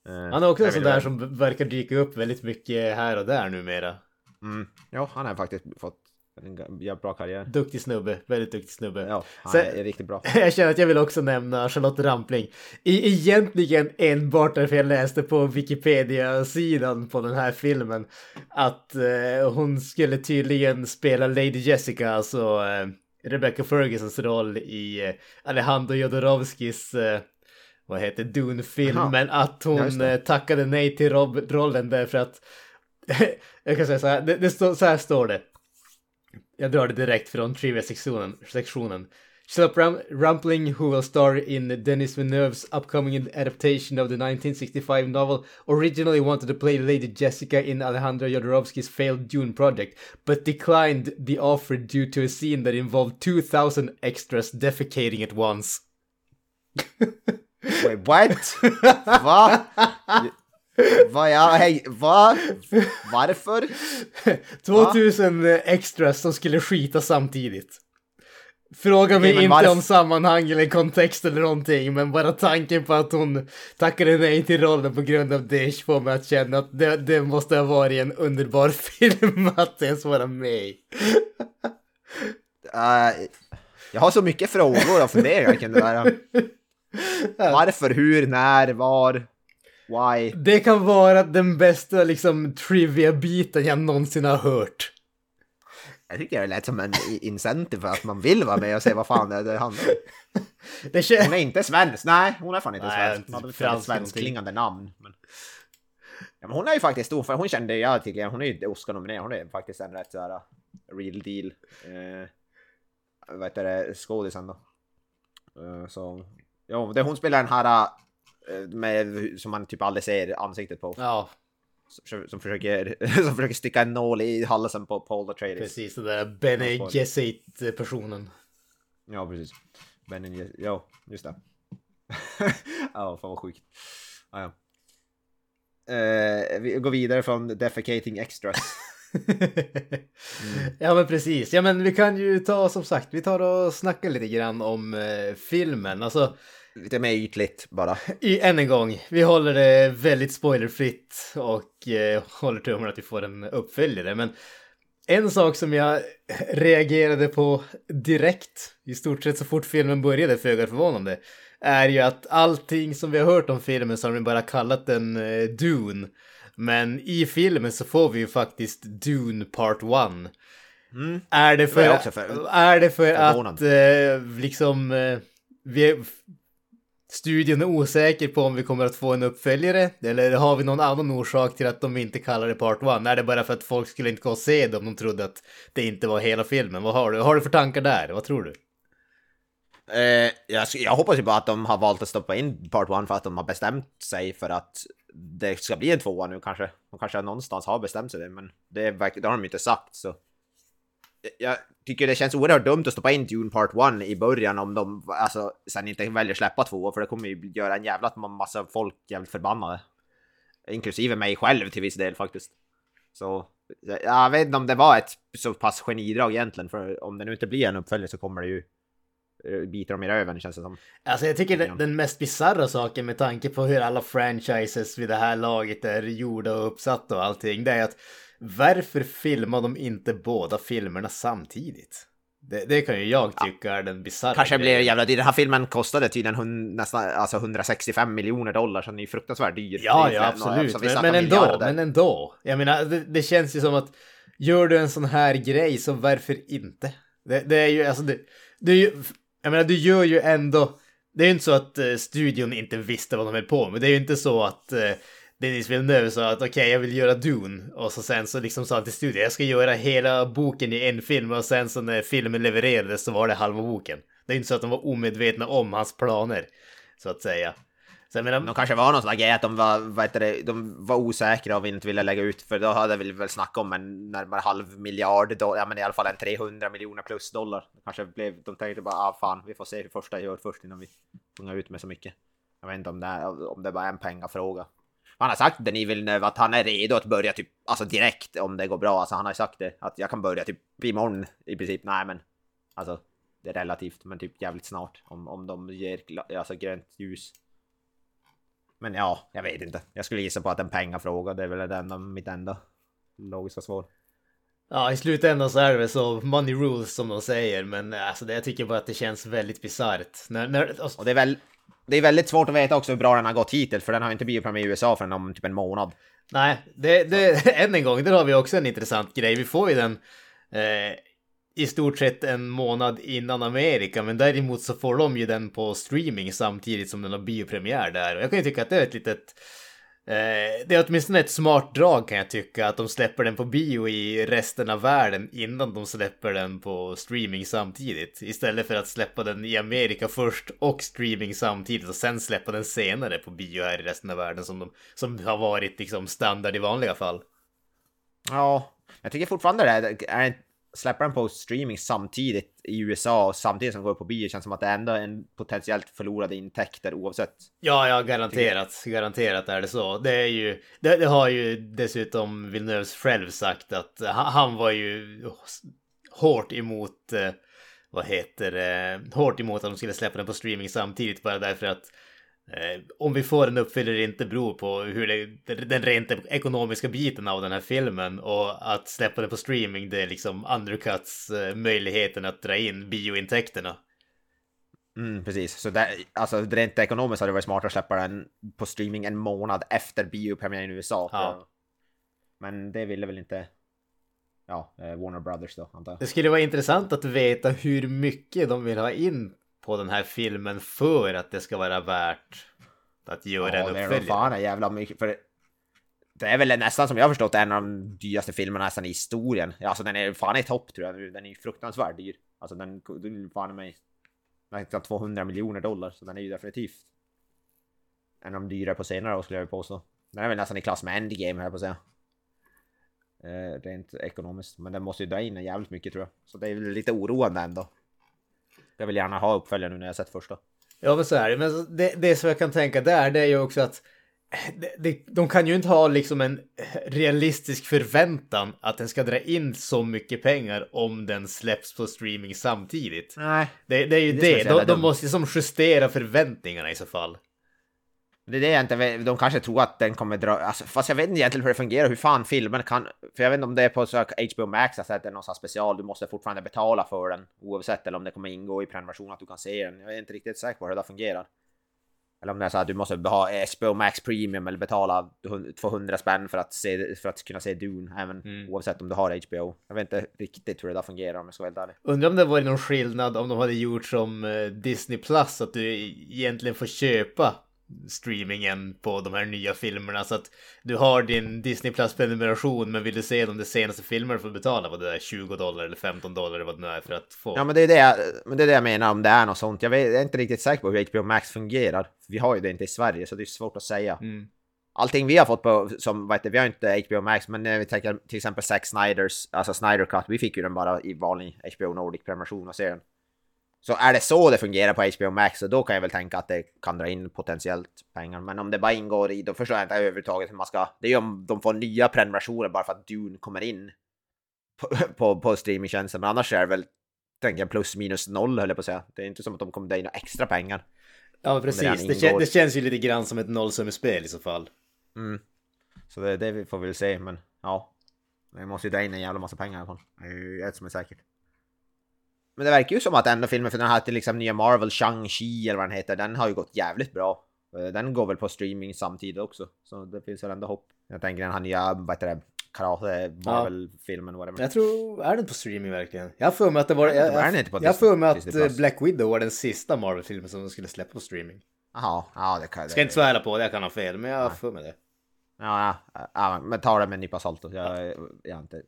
S2: Eh,
S1: Han är också en sån där som verkar dyka upp väldigt mycket här och där numera.
S2: Mm. Ja, han har faktiskt fått en jävligt bra karriär.
S1: Duktig snubbe, väldigt duktig snubbe.
S2: Ja, han
S1: Sen-
S2: är riktigt bra.
S1: Jag känner att jag vill också nämna Charlotte Rampling. I, egentligen enbart därför jag läste på Wikipedia-sidan på den här filmen att eh, hon skulle tydligen spela Lady Jessica, alltså eh, Rebecca Fergusons roll i eh, Alejandro Jodorowskis eh, vad heter Dune-film,
S2: Jaha.
S1: men att
S2: Ja,
S1: hon
S2: det.
S1: eh, tackade nej till rob- rollen därför att jag kan säga så här, det, det står, så här står det. Jag drar det direkt från trivia-sektionen. sektionen. Ram- Rampling, who will star in Denis Villeneuve's upcoming adaptation of the 1965 novel, originally wanted to play Lady Jessica in Alejandro Jodorowsky's failed Dune project, but declined the offer due to a scene that involved 2,000 extras defecating at once.
S2: Wait, what? Va? Va? Ja, hej, va? Varför?
S1: 2000 extras som skulle skita samtidigt. Fråga mig
S2: men
S1: inte om sammanhang eller kontext eller någonting, men bara tanken på att hon tackade nej till rollen på grund av det får mig att känna att det, det måste ha varit en underbar film att ens vara med.
S2: Uh, jag har så mycket frågor och funderingar kring det där. Varför, hur, när, var, why?
S1: Det kan vara den bästa liksom trivia-biten jag någonsin har hört.
S2: Jag tycker det lät som en incentive för att man vill vara med och se vad fan det är det handlar om.
S1: Det
S2: Hon är inte svensk, nej hon är fan inte
S1: Nej,
S2: svensk.
S1: inte
S2: Hon hade ett svenskklingande namn. Men... Ja, men hon är ju faktiskt stor, för hon kände jag tycker, hon är ju Oscar-nominerad, hon är faktiskt en rätt såhär real deal. Eh, vad heter det, skådisen då. Eh, så, ja, det hon spelar den här med, som man typ aldrig ser ansiktet på.
S1: Ja,
S2: som, som, försöker, som försöker sticka en nål i halsen på Paul Atreides.
S1: Precis, den där Bene
S2: Ja,
S1: Gesserit-personen.
S2: Ja, precis. Men, ja, just det. ja, fan vad sjukt. Ja, ja. Eh, vi går vidare från defecating extras.
S1: Ja men precis, ja men vi kan ju ta som sagt, vi tar och snackar lite grann om eh, filmen. Alltså,
S2: Lite mer ytligt bara.
S1: i, än en gång, vi håller det väldigt spoilerfritt och eh, håller tummarna att vi får en uppföljare. Men en sak som jag reagerade på direkt, i stort sett så fort filmen började, föga förvånande, är ju att allting som vi har hört om filmen så har de bara kallat den eh, Dune. Men i filmen så får vi ju faktiskt Dune Part 1.
S2: Mm.
S1: Är det för,
S2: Det för-
S1: är det för att eh, liksom eh, vi, studion är osäker på om vi kommer att få en uppföljare? Eller har vi någon annan orsak till att de inte kallar det Part 1? Är det bara för att folk skulle inte gå och se det om de trodde att det inte var hela filmen? Vad har du? Har du för tankar där? Vad tror du?
S2: Eh, jag, jag hoppas ju bara att de har valt att stoppa in Part 1 för att de har bestämt sig för att det ska bli en tvåa nu kanske. De kanske någonstans har bestämt sig det, men det, verkar, det har de inte sagt så. Jag tycker det känns oerhört dumt att stoppa in Dune Part 1 i början om de alltså, sen inte väljer släppa två för det kommer ju göra en jävla massa folk jävligt förbannade. Inklusive mig själv till viss del faktiskt. Så jag vet inte om det var ett så pass genidrag egentligen för om det nu inte blir en uppföljare så kommer det ju eh, bita dem i röven känns det som.
S1: Alltså jag tycker den, den mest bisarra saken med tanke på hur alla franchises vid det här laget är gjorda och uppsatta och allting, det är att varför filmar de inte båda filmerna samtidigt? Det, det kan ju jag tycka är den bisarra
S2: Kanske blir jävla dyr. Den här filmen kostade tydligen hun, nästan alltså 165 miljoner dollar så den är ju fruktansvärt dyr.
S1: Ja, ja, absolut.
S2: alltså, vi
S1: men, men ändå,
S2: miljarder.
S1: men ändå. Jag menar, det, det känns ju som att gör du en sån här grej så varför inte? Det, det är ju, alltså det, det är ju, jag menar, du gör ju ändå, det är ju inte så att eh, studion inte visste vad de höll på med. Det är ju inte så att eh, Denis Villeneuve sa att okej, jag vill göra Dune och så sen så liksom sa han till studion, jag ska göra hela boken i en film och sen så när filmen levererades så var det halva boken. Det är inte så att de var omedvetna om hans planer, så att säga. Så menar,
S2: De kanske var någon sån grej att de var, vad heter det, de var osäkra och inte ville lägga ut för då hade vi väl snackat om en närmare halv miljard dollar, ja men i alla fall en 300 miljoner plus dollar. Kanske blev, de tänkte bara ah fan vi får se hur första gör först innan vi pungar ut med så mycket. Jag vet inte om det, är, om det bara är en pengafråga. Han har sagt det ni vill nu att han är redo att börja typ, alltså direkt om det går bra. Alltså han har sagt det, att jag kan börja typ imorgon i princip. Nej men, alltså det är relativt, men typ jävligt snart om, om de ger alltså grönt ljus. Men ja, jag vet inte. Jag skulle gissa på att en pengafråga, det är väl enda, mitt enda logiska svar.
S1: Ja, i slutändan så är det väl så money rules som de säger, men alltså det, jag tycker bara att det känns väldigt bisarrt. När, när, alltså,
S2: Och det är väl det är väldigt svårt att veta också hur bra den har gått hittills, för den har inte blivit premiär i USA förrän om typ en månad.
S1: nej, det, det, än en gång, där har vi också en intressant grej. Vi får ju den eh, i stort sett en månad innan Amerika, men däremot så får de ju den på streaming samtidigt som den har biopremiär där. Och jag kan ju tycka att det är ett litet Eh, Eh, det är åtminstone ett smart drag kan jag tycka, att de släpper den på bio i resten av världen innan de släpper den på streaming samtidigt. Istället för att släppa den i Amerika först och streaming samtidigt och sen släppa den senare på bio här i resten av världen som, de, som har varit liksom standard i vanliga fall.
S2: Ja, jag tycker fortfarande det är, släpper den på streaming samtidigt i USA och samtidigt som går på bio känns som att det ändå är en potentiellt förlorade intäkter oavsett.
S1: Ja, ja, garanterat. Garanterat är det så. Det är ju, det, det har ju dessutom Villeneuve själv sagt att han, var ju hårt emot, eh, vad heter det, hårt emot att de skulle släppa den på streaming samtidigt bara därför att om vi får en uppföljare inte beror på hur det, den rent ekonomiska biten av den här filmen och att släppa den på streaming det är liksom undercuts eh, möjligheten att dra in biointäkterna.
S2: Mm, precis, så där, alltså rent ekonomiskt hade det varit smartare att släppa den på streaming en månad efter biopremiären i USA.
S1: Ja.
S2: Men det ville väl inte ja, eh, Warner Brothers då, antar jag.
S1: Det skulle vara intressant att veta hur mycket de vill ha in på den här filmen för att det ska vara värt att göra
S2: Ja,
S1: en
S2: det är
S1: uppföljare.
S2: fan är jävla mycket. För det är väl nästan som jag förstått en av de dyraste filmerna nästan i historien. Ja, alltså den är fan i topp tror jag. Den är ju fruktansvärt dyr. Alltså den, den är fan mig nästan 200 miljoner dollar. Så den är ju definitivt en av de dyrare på senare år skulle jag påstå. Den är väl nästan i klass med Endgame, här på att säga. Eh, rent ekonomiskt. Men den måste ju dra in jävligt mycket tror jag. Så det är väl lite oroande ändå. Jag vill gärna ha uppföljare nu när jag sett första.
S1: Ja men så är det. Men det, det som jag kan tänka där det är ju också att det, det, de kan ju inte ha liksom en realistisk förväntan att den ska dra in så mycket pengar om den släpps på streaming samtidigt.
S2: Nej.
S1: Det, det är ju
S2: Det
S1: det.
S2: är
S1: De, de måste ju som justera förväntningarna i så fall.
S2: Det är det jag inte vet. De kanske tror att den kommer dra... Alltså, fast jag vet inte egentligen hur det fungerar, hur fan filmen kan... För jag vet inte om det är på så HBO Max, alltså att det är någon special, du måste fortfarande betala för den oavsett eller om det kommer ingå i prenumeration att du kan se den. Jag är inte riktigt säker på hur det där fungerar. Eller om det är så att du måste ha HBO Max Premium eller betala 200 spänn för att, se, för att kunna se Dune, även
S1: Mm.
S2: oavsett om du har HBO. Jag vet inte riktigt hur det där fungerar om jag ska vara helt ärlig.
S1: Undrar om det var någon skillnad om de hade gjort som eh, Disney Plus att du egentligen får köpa streamingen på de här nya filmerna så att du har din Disney Plus prenumeration men vill du se de senaste filmerna får du betala vad det är 20 dollar eller 15 dollar vad det nu är för att få.
S2: Ja men det är det, jag, men det är det jag menar om det är något sånt. Jag, vet, jag är inte riktigt säker på hur HBO Max fungerar. Vi har ju det inte i Sverige så det är svårt att säga.
S1: Mm.
S2: Allting vi har fått på, som, vad heter, vi har inte HBO Max, men när vi tänker till exempel Zack Snyders, alltså Snyder Cut, vi fick ju den bara i vanlig HBO Nordic prenumeration och ser den. Så är det så det fungerar på HBO Max, så då kan jag väl tänka att det kan dra in potentiellt pengar. Men om det bara ingår i, då förstår jag inte överhuvudtaget hur man ska... Det är ju om de får nya prenumerationer bara för att Dune kommer in på, på, på streamingtjänsten. Men annars är det väl, tänker jag, plus minus noll höll jag på att säga. Det är inte som att de kommer dra in några extra pengar.
S1: Ja precis, det, kän, det känns ju lite grann som ett nollsummespel i så fall.
S2: Mm. Så det, det får vi väl se, men ja. Vi måste ju dra in en jävla massa pengar i alla fall. Det är ju ett som är säkert. Men det verkar ju som att ändå filmen för den här till liksom nya Marvel, Shang-Chi eller vad den heter, den har ju gått jävligt bra. Eh, Den går väl på streaming samtidigt också, så det finns väl ändå hopp. Jag tänker den här nya, vad heter det, karate Marvel-filmen, whatever.
S1: Jag tror, är den på streaming verkligen? Jag för mig att det var,
S2: Jag
S1: jag, jag, jag har för mig att eh, Black Widow var den sista Marvel-filmen som de skulle släppa på streaming.
S2: Jaha, ja det kan
S1: Jag ska inte svära på det, jag kan ha fel, men jag har för mig det.
S2: Ja, ja, ja, men ta det med en nypa salt. Jag, jag har inte...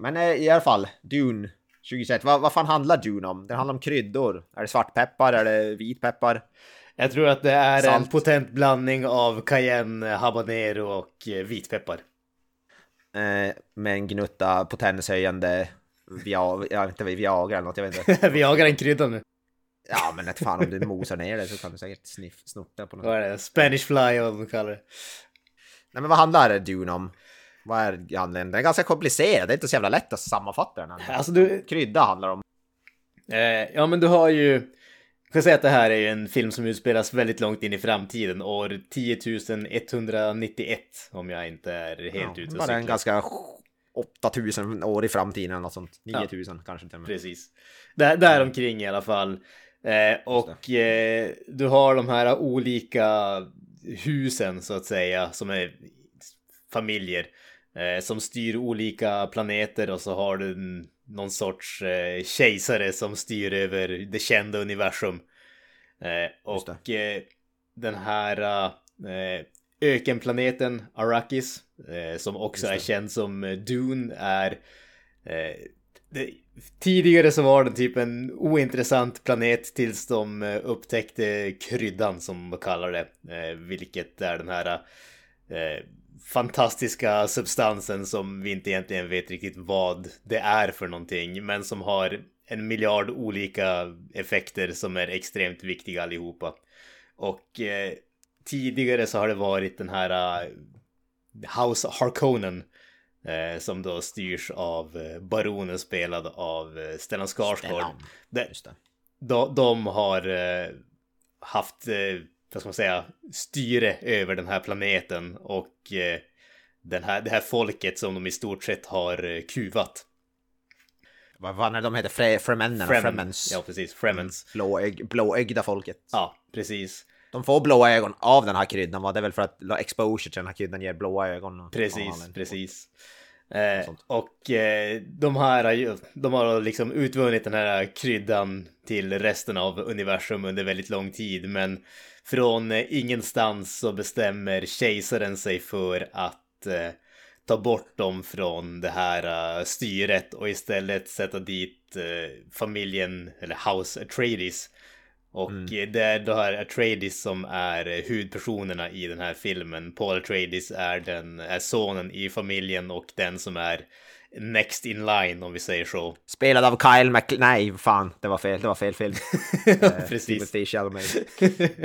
S2: Men eh, i alla fall, Dune 2021. Vad, vad fan handlar Dune om? Det handlar om kryddor. Är det svartpeppar? Är det vitpeppar?
S1: Jag tror att det är en
S2: Salt.
S1: potent blandning av cayenne, habanero och eh, vitpeppar.
S2: Eh, med en gnutta potenshöjande Viagra, vet inte, Viagra eller något, jag vet inte.
S1: Vi jagar en krydda nu.
S2: Ja men ett fan om du mosar ner det så kan du säkert sniff, snorta på något.
S1: Vad är det? Spanish fly vad de kallar det.
S2: Nej men vad handlar Dune om? Vad är handlingen? Den är ganska komplicerad, det är inte så jävla lätt att sammanfatta den. här.
S1: Alltså du,
S2: Krydda handlar om.
S1: Eh, ja, men du har ju... Jag kan säga att det här är en film som utspelas väldigt långt in i framtiden, år 10 191 om jag inte är helt
S2: Ja,
S1: ute och
S2: bara en
S1: cyklar.
S2: ganska 8000 år i framtiden eller något sånt. 9000 kanske till och med.
S1: Precis. Där, där omkring i alla fall. Eh, och eh, du har de här olika husen så att säga, som är familjer. Eh, som styr olika planeter och så har du någon sorts eh, kejsare som styr över det kända universum. Eh, och eh, den här eh, ökenplaneten Arrakis, eh, som också är känd som Dune, är det, tidigare så var den typ en ointressant planet tills de upptäckte kryddan som de kallar det. Vilket är den här fantastiska substansen som vi inte egentligen vet riktigt vad det är för någonting. Men som har en miljard olika effekter som är extremt viktiga allihopa. Och eh, tidigare så har det varit den här eh, House Harkonnen. Eh, som då styrs av eh, baronen spelad av eh, Stellan Skarsgård.
S2: Stellan.
S1: Det. de, de har eh, haft, eh, vad ska man säga, styre över den här planeten och eh, den här, det här folket som de i stort sett har eh, kuvat.
S2: Vad fan är de heter? Fre Fremennen?
S1: Fremen.
S2: Fremens.
S1: Ja, precis. Fremens.
S2: Blåög, blåögda folket.
S1: Ja, precis.
S2: De får blåa ögon av den här kryddan va? Det är väl för att exposure till den här kryddan ger blåa ögon.
S1: Precis, precis. Eh, och eh, de här de har liksom utvunnit den här kryddan till resten av universum under väldigt lång tid. Men från eh, ingenstans så bestämmer kejsaren sig för att eh, ta bort dem från det här eh, styret och istället sätta dit eh, familjen, eller House Atreides. Och det är då här Atreides som är eh, huvudpersonerna i den här filmen. Paul Atreides är, den, är sonen i familjen och den som är next in line om vi säger så.
S2: Spelad av Kyle Mc... Nej, fan, det var fel, det var fel film. Eh,
S1: Precis.
S2: Timothy Chalamet.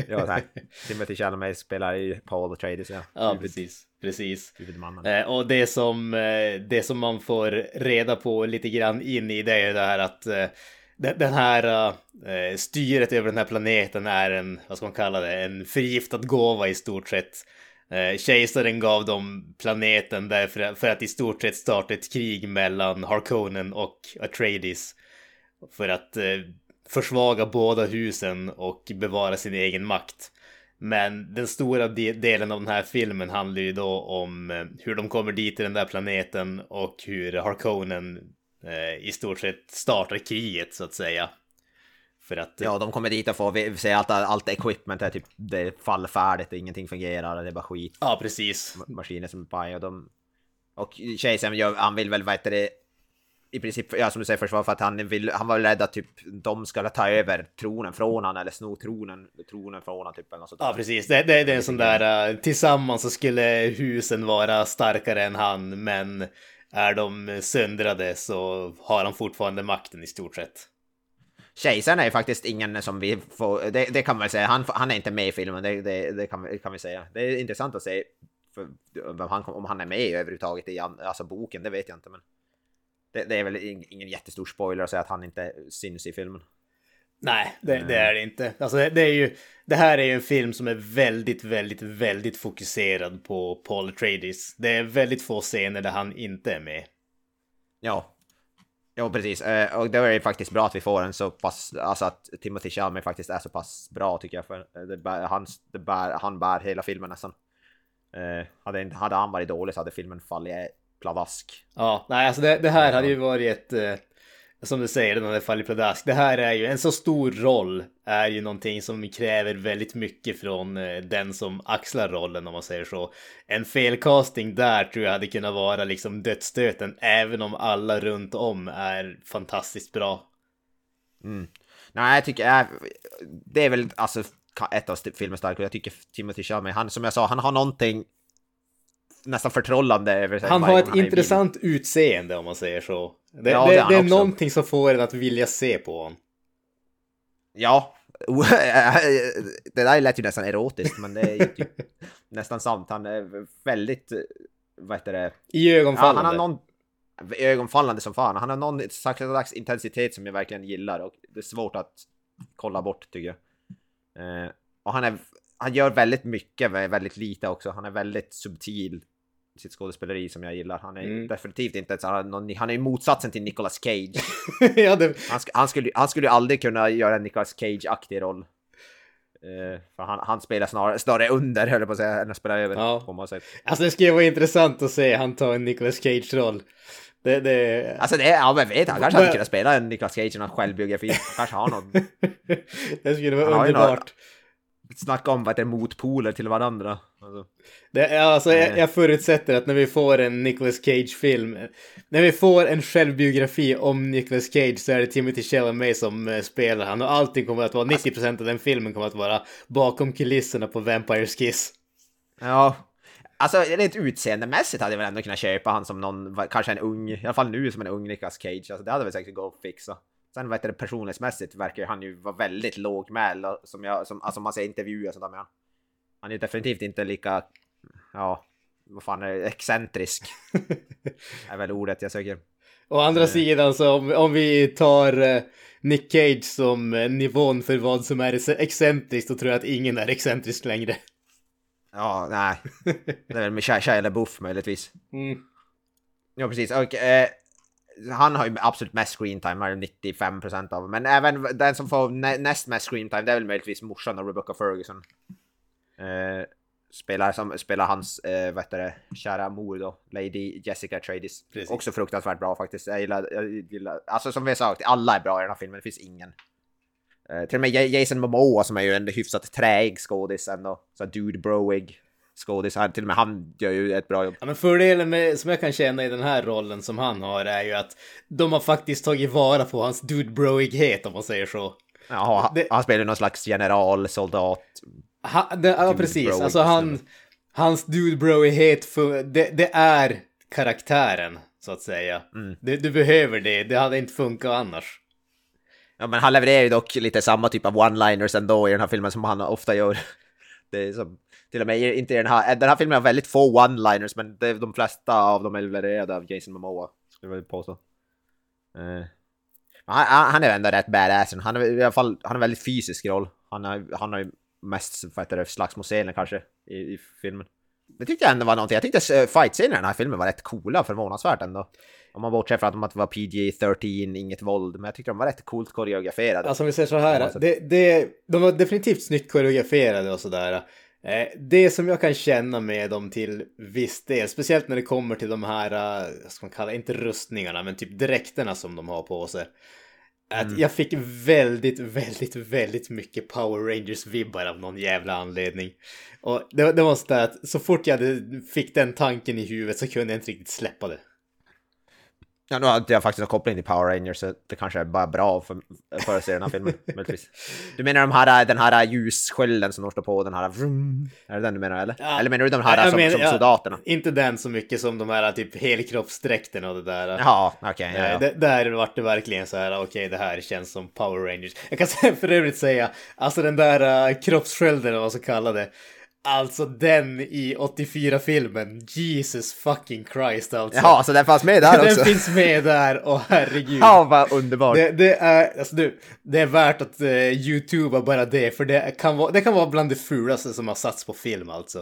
S2: ja, tack. Timothy Chalamet spelar i Paul Atreides, ja.
S1: Ja, precis. Precis. Eh, och det som, eh, det som man får reda på lite grann in i det är det här att eh, den, här uh, styret över den här planeten är en, vad ska man kalla det, en förgiftad gåva i stort sett. Uh, Kejsaren gav dem planeten därför för att i stort sett starta ett krig mellan Harkonnen och Atreides. För att uh, försvaga båda husen och bevara sin egen makt. Men den stora de- delen av den här filmen handlar ju då om hur de kommer dit till den där planeten och hur Harkonnen i stort sett startar kriget så att säga. För att...
S2: Ja, de kommer dit och får se att allt equipment är typ det är fallfärdigt och ingenting fungerar, det är bara skit.
S1: Ja, precis.
S2: Maskiner som är paj och de... Och kejsaren han vill väl, vad heter det, i princip, ja som du säger försvar för att han vill, han var rädd att typ de ska ta över tronen från han eller sno tronen, tronen från han typ eller något sånt
S1: Ja, precis. Det, det, det är en sån där... eh, tillsammans så skulle husen vara starkare än han, men är de söndrade så har han fortfarande makten i stort sett.
S2: Kejsaren är ju faktiskt ingen som vi får, det, det kan man väl säga, han, han är inte med i filmen, det, det, det kan, vi- kan vi säga. Det är intressant att se för, vem han, om han är med överhuvudtaget i alltså boken, det vet jag inte men det, det är väl ingen jättestor spoiler att säga att han inte syns i filmen.
S1: Nej, det, det är det inte. Alltså, det, det är ju, det här är ju en film som är väldigt, väldigt, väldigt fokuserad på Paul Atreides. Det är väldigt få scener där han inte är med.
S2: Ja. Ja, precis. Eh, Och det är ju faktiskt bra att vi får en så pass, alltså att Timothy Chalamet faktiskt är så pass bra tycker jag. För eh, det bär, han, det bär, han bär hela filmen nästan. Eh, hade, hade han varit dålig så hade filmen fallit pladask.
S1: Ja, nej, alltså det, det här hade ju varit ett... eh, Som du säger, den hade fallit pladask. Det här är ju en så stor roll. Är ju någonting som kräver väldigt mycket från eh, den som axlar rollen om man säger så. En felcasting där tror jag hade kunnat vara liksom dödsstöten. Även om alla runt om är fantastiskt bra.
S2: Mm. Nej, jag tycker äh, det är väl alltså ett av filmens starka. Jag tycker Timothy Chalamet, han som jag sa, han har någonting nästan förtrollande över sig.
S1: Han har ett
S2: i
S1: intressant utseende om man säger så. Det,
S2: Ja,
S1: det,
S2: det
S1: det, är
S2: också.
S1: någonting som får en att vilja se på honom.
S2: Ja, det där lät ju nästan erotiskt, men det är ju typ nästan sant. Han är väldigt, vad heter det?
S1: I
S2: Ja,
S1: ögonfallande.
S2: han har någon ögonfallande som fan. Han har någon slags intensitet som jag verkligen gillar och det är svårt att kolla bort tycker jag. Eh, och han är, han gör väldigt mycket, väldigt lite också. Han är väldigt subtil sitt skådespeleri som jag gillar. Han är
S1: Mm.
S2: definitivt inte ett, han, han är ju motsatsen till Nicolas Cage.
S1: ja, det,
S2: Han, han, skulle, han skulle aldrig kunna göra en Nicolas Cage-aktig roll. Eh, för han, han spelar snarare, snarare under, höll jag på att säga, än att spela över.
S1: Ja.
S2: På sätt.
S1: alltså det skulle vara intressant att se han ta en Nicolas Cage-roll. Det, det...
S2: Alltså det, ja men vet han kanske hade kunnat spela en Nicolas Cage i någon självbiografi. Kanske har någon,
S1: det skulle vara
S2: Han
S1: underbart.
S2: Snacka om vad det är motpoler till varandra. Alltså.
S1: Det, är- alltså, jag,
S2: Nej.
S1: jag förutsätter att när vi får en Nicolas Cage-film, när vi får en självbiografi om Nicolas Cage så är det Timothy Chalamet som eh, spelar han och allting kommer att vara, 90% av den filmen kommer att vara bakom kulisserna på Vampires Kiss.
S2: Ja, alltså rent utseendemässigt hade jag väl ändå kunnat köpa han som någon, kanske en ung, i alla fall nu som en ung Nicolas Cage. Alltså det hade väl säkert gått att fixa. Sen vet du, personlighetsmässigt verkar han ju vara väldigt lågmäld, som jag, som, alltså man ser intervjuer och sånt där med han. Han är definitivt inte lika, ja, vad fan är det, excentrisk. är väl ordet jag söker.
S1: Å andra sidan så om, om vi tar eh, Nick Cage som eh, nivån för vad som är ex- excentriskt så tror jag att ingen är excentrisk längre.
S2: Ja, nej. Det är väl med Shia Shia LaBeouf möjligtvis.
S1: Mm.
S2: Ja, precis. Och, eh, han har ju absolut mest screentime, är det 95% av. Men även den som får nä näst mest screentime, det är väl möjligtvis morsan och Rebecca Ferguson. Eh, spelar, som, spelar hans, eh, vad heter det, kära mor då, Lady Jessica.
S1: Precis.
S2: Också fruktansvärt bra faktiskt. Jag gillar, jag gillar, alltså som vi har sagt, alla är bra i den här filmen, det finns ingen. Eh, till och med Ja- Jason Momoa som är ju en hyfsat träig skådis ändå. Så dude broig skådis. Han- Till och med han gör ju ett bra jobb.
S1: Ja, men fördelen med, som jag kan känna i den här rollen som han har är ju att de har faktiskt tagit vara på hans dude broighet om man säger så.
S2: Ja,
S1: Det-
S2: han spelar någon slags general, soldat.
S1: Han, det, ja, precis. Alltså han, hans dude broighet, för, det, det är karaktären, så att säga.
S2: Mm.
S1: Du, du behöver det, det hade inte funkat annars.
S2: Ja, men han levererar ju dock lite samma typ av one-liners ändå i den här filmen som han ofta gör. Det är som, till och med inte i den här, den här filmen har väldigt få one-liners, men det, de flesta av dem är levererade av Jason Momoa, skulle jag vilja påstå. Eh, han, han är ändå rätt badass, han är i alla fall, han en väldigt fysisk roll. Han har, han har ju mest, slagsmålscener kanske i, i filmen. Det tyckte jag ändå var någonting, jag tyckte uh, fight-scenerna i den här filmen var rätt coola förvånansvärt ändå. Om man bortser från att det var PG-13, inget våld, men jag tyckte de var rätt coolt koreograferade.
S1: Alltså om vi säger så här, det, det, de var definitivt snyggt koreograferade och sådär. Eh, Det som jag kan känna med dem till viss del, speciellt när det kommer till de här, eh, vad ska man kalla inte rustningarna, men typ dräkterna som de har på sig. Att
S2: Mm.
S1: jag fick väldigt, väldigt, väldigt mycket Power Rangers-vibbar av någon jävla anledning. Och det, det var så där att så fort jag hade, fick den tanken i huvudet så kunde jag inte riktigt släppa det.
S2: Ja, nu har inte jag faktiskt någon koppling till Power Rangers, så det kanske är bara bra för, för att se den här filmen, möjligtvis. Du menar de här, den här ljusskölden som de står på, den här... Vroom, är det den du menar, eller?
S1: Ja.
S2: Eller menar du de här
S1: Jag
S2: som,
S1: menar-
S2: som
S1: ja.
S2: soldaterna?
S1: Inte den så mycket som de här typ helkroppsdräkterna och det där.
S2: Jaha, okej. ja,
S1: Nej,
S2: ja.
S1: det- där vart det verkligen så här, okej det här känns som Power Rangers. Jag kan för övrigt säga, alltså den där uh, kroppsskölden eller vad så kallade. Alltså den i 84-filmen, Jesus fucking Christ alltså.
S2: Jaha, så den fanns med där
S1: den
S2: också?
S1: finns med där och herregud.
S2: Ja, vad underbart!
S1: Det, det, är, alltså du, det är värt att uh, youtuba bara det, för det kan, vara, det kan vara bland det fulaste som har satts på film alltså.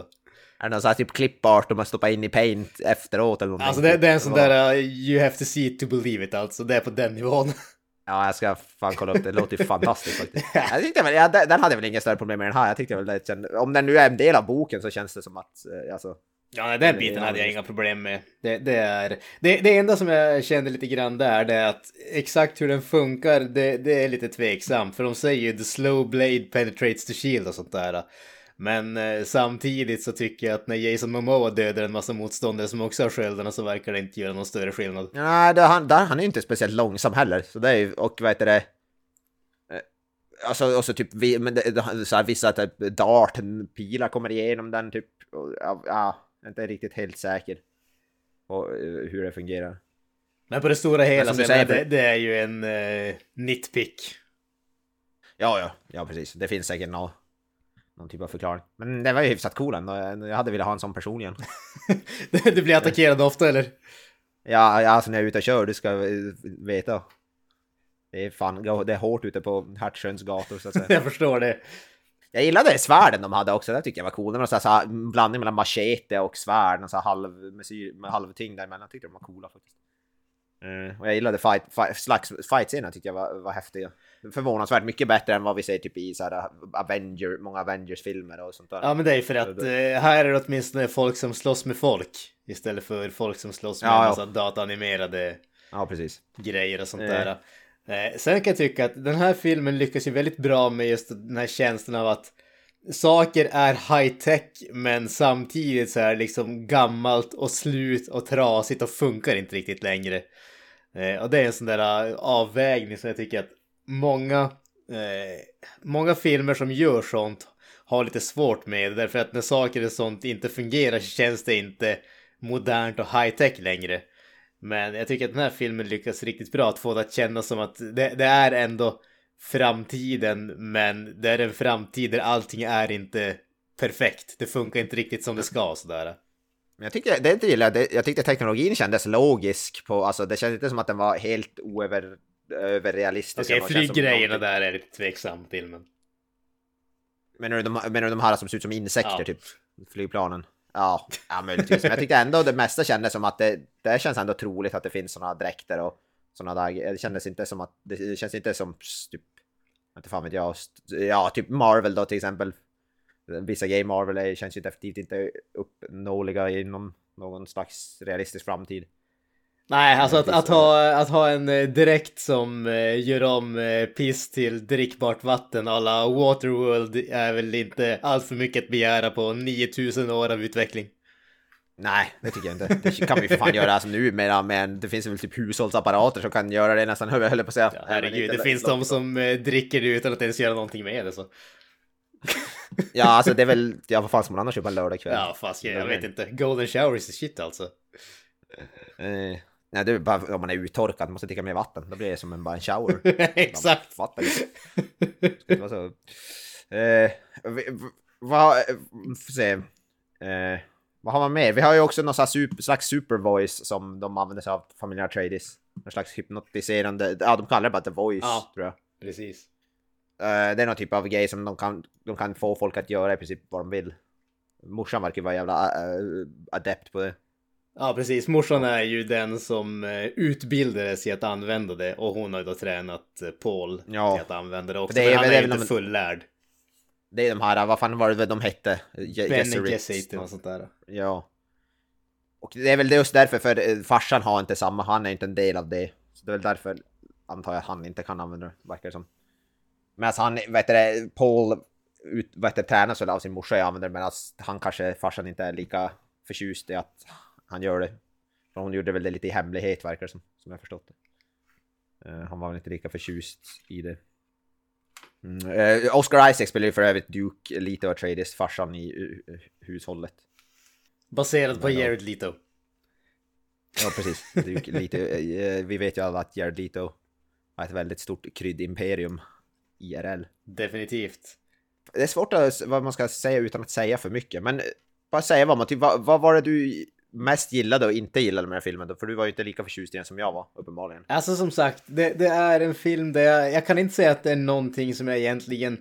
S2: Är det någon sån här typ clipart de har stoppat in i paint efteråt eller någonting?
S1: Alltså det, det är en sån där, uh, you have to see it to believe it alltså, det är på den nivån.
S2: Ja, jag ska fan kolla upp det. Det låter ju fantastiskt faktiskt. Jag tyckte väl, ja, den hade väl inga större problem med den här. Jag tyckte väl det kände, om den nu är en del av boken så känns det som att, eh, alltså,
S1: Ja, den biten hade jag inga problem med. Det, det, är, det, det enda som jag kände lite grann där, det är att exakt hur den funkar, det, det är lite tveksamt. För de säger ju the slow blade penetrates the shield och sånt där. Men eh, samtidigt så tycker jag att när Jason Momoa dödar en massa motståndare som också har sköldarna så verkar det inte göra någon större skillnad.
S2: Nej, han, där, han är ju inte speciellt långsam heller. Så det är och vad heter det? eh, Alltså, och så typ, vi, men det, så här, vissa typ dart, pilar kommer igenom den typ. Och, ja, ja, jag är inte riktigt helt säker på eh, hur det fungerar.
S1: Men på det stora hela
S2: som
S1: så
S2: du
S1: jag menar,
S2: säger,
S1: det, det är ju en uh, nitpick.
S2: Ja, ja, ja precis. Det finns säkert någon, någon typ av förklaring. Men det var ju hyfsat cool ändå. Jag hade velat ha en sån personligen.
S1: du blir attackerad ofta eller?
S2: Ja, alltså när jag är ute och kör, du ska eh, veta. Det är fan, det är hårt ute på Hertsjöns gator så att säga.
S1: jag förstår det.
S2: Jag gillade svärden de hade också, det tyckte jag var coolt. Det var så här, blandning mellan machete och svärd, och så halv, halvting däremellan. Jag tyckte de var coola faktiskt. Eh, och jag gillade fight, fight, slags fight-scenerna tyckte jag var, var häftiga. Förvånansvärt mycket bättre än vad vi ser typ i så här Avenger, många Avengers-filmer och sånt där.
S1: Ja men det är för att eh, här är det åtminstone folk som slåss med folk. Istället för folk som slåss med
S2: Ja,
S1: en
S2: ja.
S1: massa dataanimerade
S2: Ja, precis.
S1: grejer och sånt
S2: Eh.
S1: där. Eh, sen kan jag tycka att den här filmen lyckas ju väldigt bra med just den här känslan av att saker är high tech men samtidigt så är det liksom gammalt och slut och trasigt och funkar inte riktigt längre. Eh, och det är en sån där eh, avvägning som jag tycker att många, eh, många filmer som gör sånt har lite svårt med. Därför att när saker och sånt inte fungerar så känns det inte modernt och high tech längre. Men jag tycker att den här filmen lyckas riktigt bra att få det att kännas som att det, det är ändå framtiden, men det är en framtid där allting är inte perfekt. Det funkar inte riktigt som det ska sådär.
S2: Men jag tyckte, det gillade jag, jag tyckte teknologin kändes logisk på, alltså det kändes inte som att den var helt oöver, överrealistisk.
S1: Okej,
S2: Det känns som
S1: flyggrejerna där är lite tveksam till, men...
S2: Menar du, de, menar du de här som ser ut som insekter
S1: Ja.
S2: typ? Flygplanen? Ja, ja möjligtvis. Men jag tyckte ändå det mesta kändes som att det, det känns ändå troligt att det finns sådana dräkter och sådana där. Det kändes inte som att, det känns inte som typ, inte fan vet jag, ja typ Marvel då till exempel. Vissa game Marvel är, känns ju definitivt inte uppnåeliga inom någon slags realistisk framtid.
S1: Nej, alltså att, att, ha, att ha en eh, direkt som eh, gör om eh, piss till drickbart vatten alla Waterworld är väl inte allt för mycket att begära på 9000 år av utveckling.
S2: Nej, det tycker jag inte. Det kan vi för fan göra alltså nu, men, men det finns väl typ hushållsapparater som kan göra det nästan, höll jag på att säga.
S1: Ja, herregud, det finns de som dricker det utan att ens göra någonting med det så.
S2: Ja, alltså det är väl, ja vad fan ska man annars på en lördagkväll?
S1: Ja, fast jag, jag vet inte. Golden showers is shit alltså.
S2: Eh, nej, det är bara om man är uttorkad, man måste dricka mer vatten. Då blir det som en, bara en shower.
S1: Exakt.
S2: Vatten. Ska vara så. Eh, vad, eh, se. Eh, vad har man mer? Vi har ju också någon slags, super, slags super voice som de använder sig av familjen Atreides. Någon slags hypnotiserande, ja de kallar det bara the voice
S1: Ja.
S2: tror jag.
S1: Precis.
S2: Eh, det är någon typ av grej som de kan, de kan få folk att göra i princip vad de vill. Morsan verkar vara jävla eh, adept på det.
S1: Ja, precis. Morsan är ju den som eh, utbildades i att använda det och hon har ju då tränat Paul
S2: Ja.
S1: till att använda det också.
S2: Det är
S1: men han är ju
S2: är
S1: inte
S2: de-
S1: fullärd.
S2: Det är de här, vad fan var det de hette? Je- Gesserits.
S1: Gesserit och sånt där.
S2: Ja. Och det är väl just därför, för farsan har inte samma, han är inte en del av det. Så det är väl därför, antar jag, han inte kan använda det, verkar det som. Medan han, vet du, Paul, ut, vet du, tränas väl av sin morsa använda det, medan han kanske, farsan inte är lika förtjust i att han gör det. För hon gjorde väl det lite i hemlighet, verkar det som, som jag förstått det. Eh, han var väl inte lika förtjust i det. Mm. eh, Oscar Isaac spelar ju för övrigt Duke lite av Atreides, farsan i uh, hushållet.
S1: Baserat på. Jared Leto.
S2: Ja, precis. Duke, eh, vi vet ju alla att Jared Leto har ett väldigt stort kryddimperium IRL.
S1: Definitivt.
S2: Det är svårt att, vad man ska säga utan att säga för mycket, men bara säga vad man typ, vad, vad var det du mest gillade och inte gillade med den här filmen då? För du var ju inte lika förtjust i den som jag var, uppenbarligen.
S1: Alltså som sagt, det, det är en film där jag, jag kan inte säga att det är någonting som jag egentligen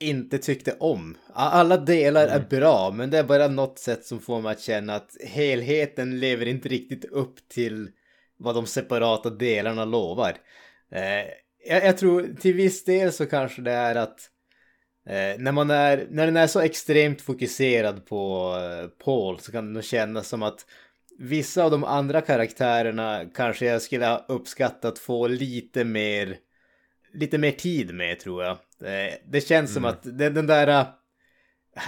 S1: inte tyckte om. Alla delar är bra, men det är bara något sätt som får mig att känna att helheten lever inte riktigt upp till vad de separata delarna lovar. Eh, jag, jag tror till viss del så kanske det är att eh, när, man är, när den är så extremt fokuserad på eh, Paul så kan det nog kännas som att vissa av de andra karaktärerna kanske jag skulle ha uppskattat få lite mer lite mer tid med tror jag. Eh, Det känns som att den, den där, eh,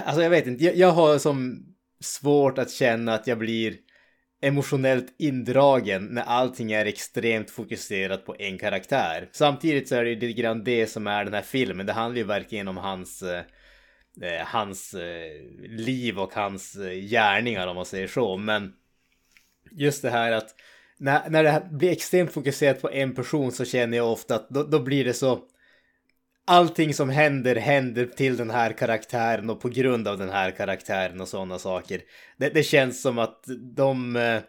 S1: alltså jag vet inte, jag, jag har som svårt att känna att jag blir emotionellt indragen när allting är extremt fokuserat på en karaktär. Samtidigt så är det ju lite grann det som är den här filmen. Det handlar ju verkligen om hans, eh, eh hans eh, liv och hans eh, gärningar om man säger så. Men just det här att när, när det blir extremt fokuserat på en person så känner jag ofta att då, då blir det så Allting som händer händer till den här karaktären och på grund av den här karaktären och sådana saker. Det, det känns som att de... Eh,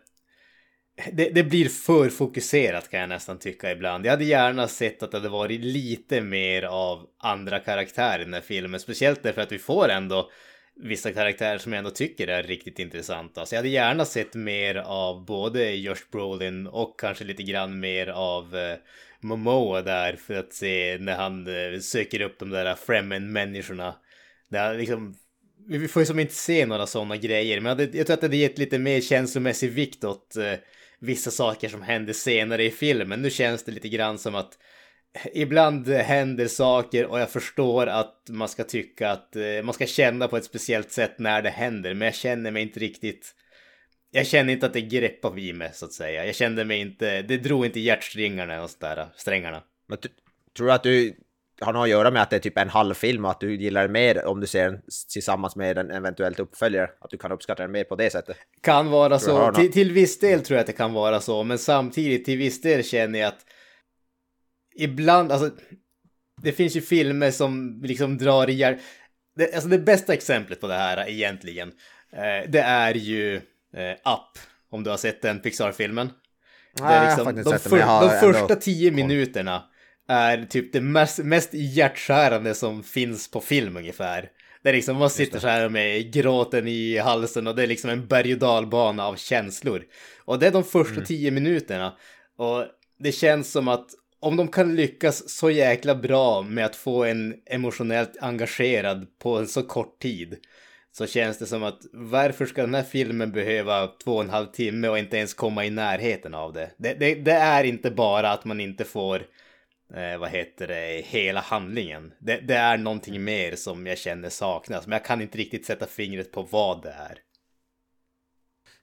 S1: det, det blir för fokuserat kan jag nästan tycka ibland. Jag hade gärna sett att det hade varit lite mer av andra karaktärer i den här filmen. Speciellt därför att vi får ändå vissa karaktärer som jag ändå tycker är riktigt intressanta. Så jag hade gärna sett mer av både Josh Brolin och kanske lite grann mer av eh, Momoa där för att se när han eh, söker upp de där Fremen-människorna. Liksom, vi får ju som inte se några sådana grejer, men jag, tror att det hade gett lite mer känslomässig vikt åt eh, vissa saker som händer senare i filmen. Nu känns det lite grann som att eh, ibland händer saker och jag förstår att man ska tycka att man ska känna på ett speciellt sätt när det händer, men jag känner mig inte riktigt jag känner inte att det greppar vid mig så att säga. Jag kände mig inte, det drog inte i hjärtsträngarna och sådär, strängarna.
S2: Men tror du att du har något att göra med att det är typ en halv film och att du gillar det mer om du ser den tillsammans med en eventuellt uppföljare? Att du kan uppskatta den mer på det sättet?
S1: Kan vara så, till, till viss del tror jag att det kan vara så, men samtidigt till viss del känner jag att ibland, alltså det finns ju filmer som liksom drar i hjär... det, Alltså det bästa exemplet på det här egentligen, eh, det är ju eh, Up, om du har sett den Pixar-filmen. Det är
S2: Nej, jag har
S1: liksom,
S2: faktiskt
S1: de
S2: sett den,
S1: för,
S2: jag har
S1: de
S2: ändå
S1: första tio
S2: koll.
S1: minuterna är typ det mest, mest hjärtskärande som finns på film ungefär. Det är liksom, man sitter så här med gråten i halsen och det är liksom en berg och dalbana av känslor. Och det är de första
S2: Mm.
S1: tio minuterna. Och det känns som att om de kan lyckas så jäkla bra med att få en emotionellt engagerad på en så kort tid. Så känns det som att varför ska den här filmen behöva två och en halv timme och inte ens komma i närheten av det? Det, det, det är inte bara att man inte får eh, vad heter det, hela handlingen. Det, det är någonting mer som jag känner saknas, men jag kan inte riktigt sätta fingret på vad det är.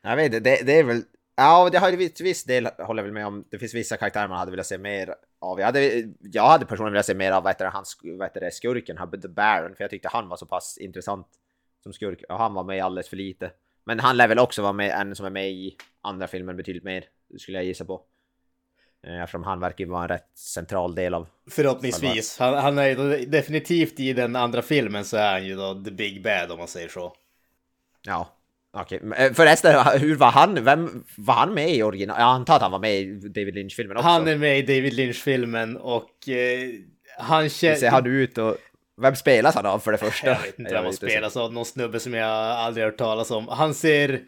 S2: Jag vet inte, det, det är väl... Ja, det har ju viss, viss del håller jag väl med om. Det finns vissa karaktärer man hade velat se mer av. Jag hade, jag hade personligen velat se mer av vad heter det, hans, vad heter det, skurken, The Baron, för jag tyckte han var så pass intressant som skurk. Och han var med alldeles för lite. Men han lär väl också vara med, en som är med i andra filmen betydligt mer, skulle jag gissa på. Eh, Eftersom han verkar vara en rätt central del av...
S1: Förhoppningsvis. Han, han är ju definitivt i den andra filmen så är han ju då the big bad om man säger så.
S2: Ja, okej. Okay. Förresten, hur var han? Vem var han med i original? Jag antar att han var med i David Lynch-filmen också.
S1: Han är med i David Lynch-filmen och eh, han
S2: känner... Ser han ut och... Vem spelas han av för det första?
S1: Jag vet inte vem han spelas av. Någon snubbe som jag aldrig hört talas om. Han ser...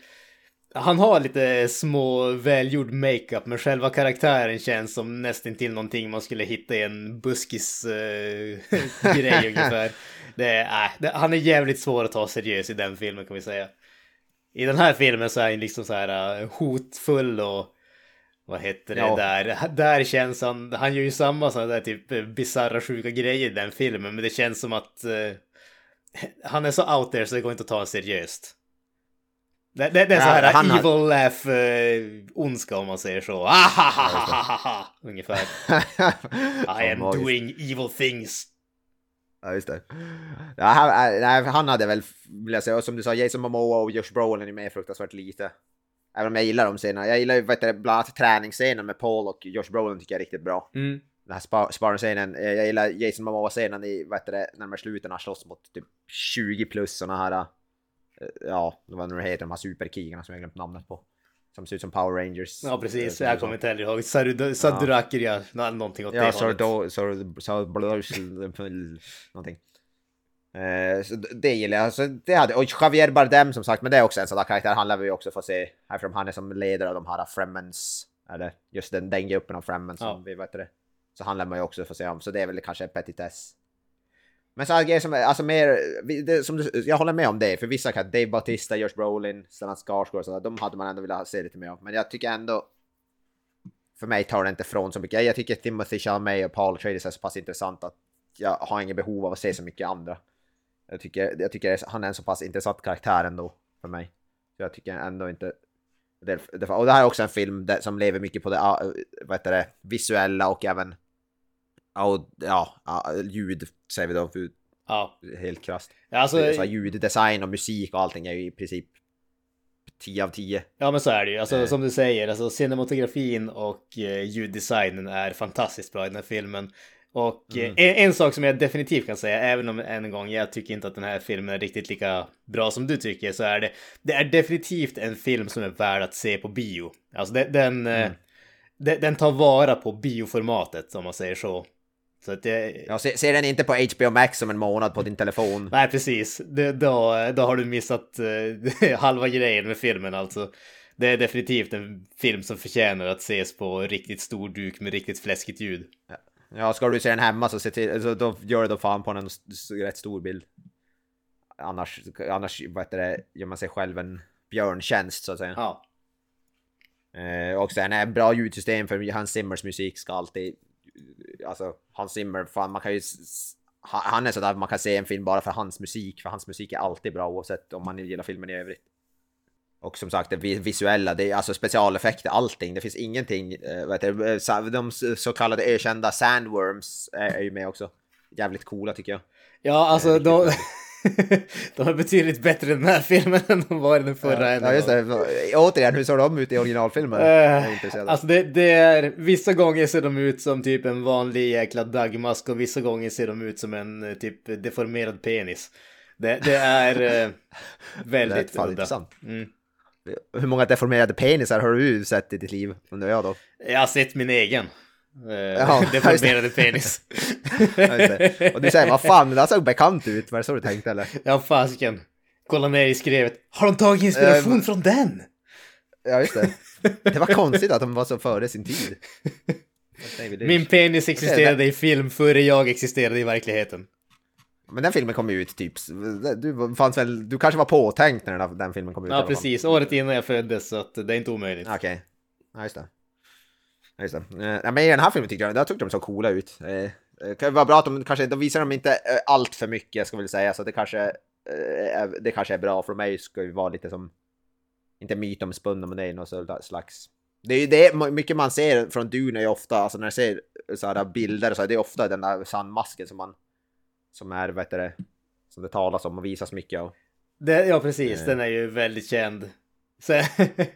S1: Han har lite små välgjord makeup men själva karaktären känns som nästan till någonting man skulle hitta i en buskis-grej äh, ungefär. Det är, äh, det, han är jävligt svår att ta seriös i den filmen kan vi säga. I den här filmen så är han liksom så här uh, hotfull och vad heter det ja. där? Där känns han, han gör ju samma sådana där typ bisarra sjuka grejer i den filmen men det känns som att uh, han är så out there så det går inte att ta seriöst. Det, det, det är så här han evil har... laugh uh, ondska om man säger så. Ahahaha, ungefär. I am doing evil things.
S2: Ja, just det. Ja, han, han hade väl, vill jag säga, som du sa, Jason Momoa och Josh Brolin är med fruktansvärt lite. Även om jag gillar de scenerna. Jag gillar ju bland annat träningsscenen med Paul och Josh Brolin tycker jag är riktigt bra. Mm. Den här spar sparring-scenen. Jag gillar Jason Momoa-scenen i, vad heter det, när de slutar när han slåss mot typ 20 plus såna här Eh, ja, vad nu heter de här superkrigarna som jag glömt namnet på. Som ser ut som Power Rangers.
S1: Ja precis, jag kommer inte heller ihåg. Sadurakiria, ja. någonting åt
S2: ja, det hållet. Ja, någonting. Eh, så det gillar jag. Så det hade, och Javier Bardem som sagt, men det är också en sån där karaktär. Han lär vi också få se. Eftersom han är som ledare av de här Fremens. Eller just den, den gruppen av Fremens som ja. vi vet det. Så han lär man ju också få se om. Så det är väl kanske en petitess. Men sådana grejer som alltså mer, det, som du, jag håller med om det, för vissa kan, Dave Bautista, Josh Brolin, Stellan Skarsgård och sådär, de hade man ändå velat se lite mer av. Men jag tycker ändå, för mig tar det inte från så mycket. Jag tycker Timothy Chalamet och Paul Atreides är så pass intressant att jag har inget behov av att se så mycket andra. Jag tycker, jag tycker han är en så pass intressant karaktär ändå för mig. Så jag tycker ändå inte... Det, och det här är också en film som lever mycket på det, vad heter det visuella och även ja, ja, ljud säger vi då. För ja. Helt krasst. Alltså, så ljuddesign och musik och allting är ju i princip 10 av 10.
S1: Ja men så är det ju. Alltså, eh. Som du säger, alltså, cinematografin och eh, ljuddesignen är fantastiskt bra i den här filmen. Och eh, mm. en, en, sak som jag definitivt kan säga, även om än en gång jag tycker inte att den här filmen är riktigt lika bra som du tycker, så är det, det är definitivt en film som är värd att se på bio. Alltså den, den, mm. den, den tar vara på bioformatet om man säger så.
S2: Så att det... Ja, se, se, den inte på HBO Max om en månad på din telefon.
S1: Nej, precis. Det, då, då har du missat uh, halva grejen med filmen alltså. Det är definitivt en film som förtjänar att ses på riktigt stor duk med riktigt fläskigt ljud.
S2: Ja, ja ska du se den hemma så, se till, så då gör det då fan på en rätt stor bild. Annars, annars vad heter det, gör man sig själv en björntjänst så att säga. Ja. Eh, och sen är bra ljudsystem för Hans Zimmers musik ska alltid alltså Hans Zimmer, fan man kan ju han är sådär man kan se en film bara för hans musik, för hans musik är alltid bra oavsett om man gillar filmen i övrigt. Och som sagt det visuella, det är alltså specialeffekter, allting. Det finns ingenting, äh, vet du, de så kallade ökända sandworms är ju med också. Jävligt coola tycker jag.
S1: Ja, alltså de, de är betydligt bättre i den här filmen än de var i den förra.
S2: Ja, ja just det. Återigen, hur såg de ut i originalfilmen?
S1: Uh, alltså det, det, är, vissa gånger ser de ut som typ en vanlig jäkla dagmask och vissa gånger ser de ut som en eh, typ deformerad penis. Det, det är uh, väldigt det är udda. Mm.
S2: Hur många deformerade penisar har du sett i ditt liv? Undrar jag då.
S1: Jag har sett min egen. Eh, ja, deformerade penis.
S2: och du säger, vad fan, det där såg bekant ut. Var det så du tänkte eller?
S1: Ja, fasiken. Kolla ner i skrevet. Har de tagit inspiration från den?
S2: Ja, just det. Det var konstigt att de var så före sin tid.
S1: Min penis existerade i film före jag existerade i verkligheten.
S2: Men den filmen kom ju ut typ, du, fanns väl, du kanske var påtänkt när den, den filmen kom ut?
S1: Ja, precis. Året innan jag föddes, så att det är inte omöjligt.
S2: Okej, okay. ja, just det. Just det. Eh, men i den här filmen tyckte jag, där tyckte de så coola ut. Eh, eh, det kan vara bra att de kanske, de visar dem inte allt för mycket ska vi säga, så det kanske, det kanske är bra för mig ska ju vara lite som inte mytomspunna men det är något så- slags... Det är ju det mycket man ser från Dune är ju ofta, alltså när jag ser så här bilder så är det ofta den där sandmasken som man... Som är, vet du det, som det talas om och visas mycket av.
S1: Det, ja, precis.
S2: Eh.
S1: Den är ju väldigt känd. Sen,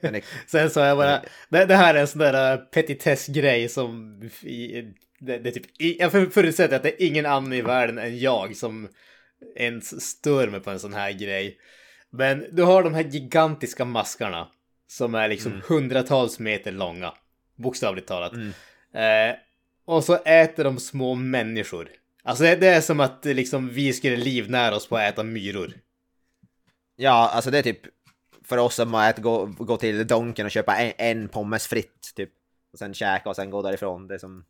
S2: är-
S1: sen sa jag bara, det, det här är en sån där uh, petitessgrej som... I, det, det är typ, jag för- förutsätter att det är ingen annan i världen än jag som ens stör mig på en sån här grej. Men du har de här gigantiska maskarna som är liksom hundratals meter långa. Bokstavligt talat.
S2: Mm.
S1: Eh, och så äter de små människor. Alltså det, det är som att eh, liksom, vi skulle livnära oss på att äta myror.
S2: Ja, alltså det är typ för oss som att gå, gå till Donken och köpa en, en pommes fritt typ. Och sen käka och sen gå därifrån. Det som...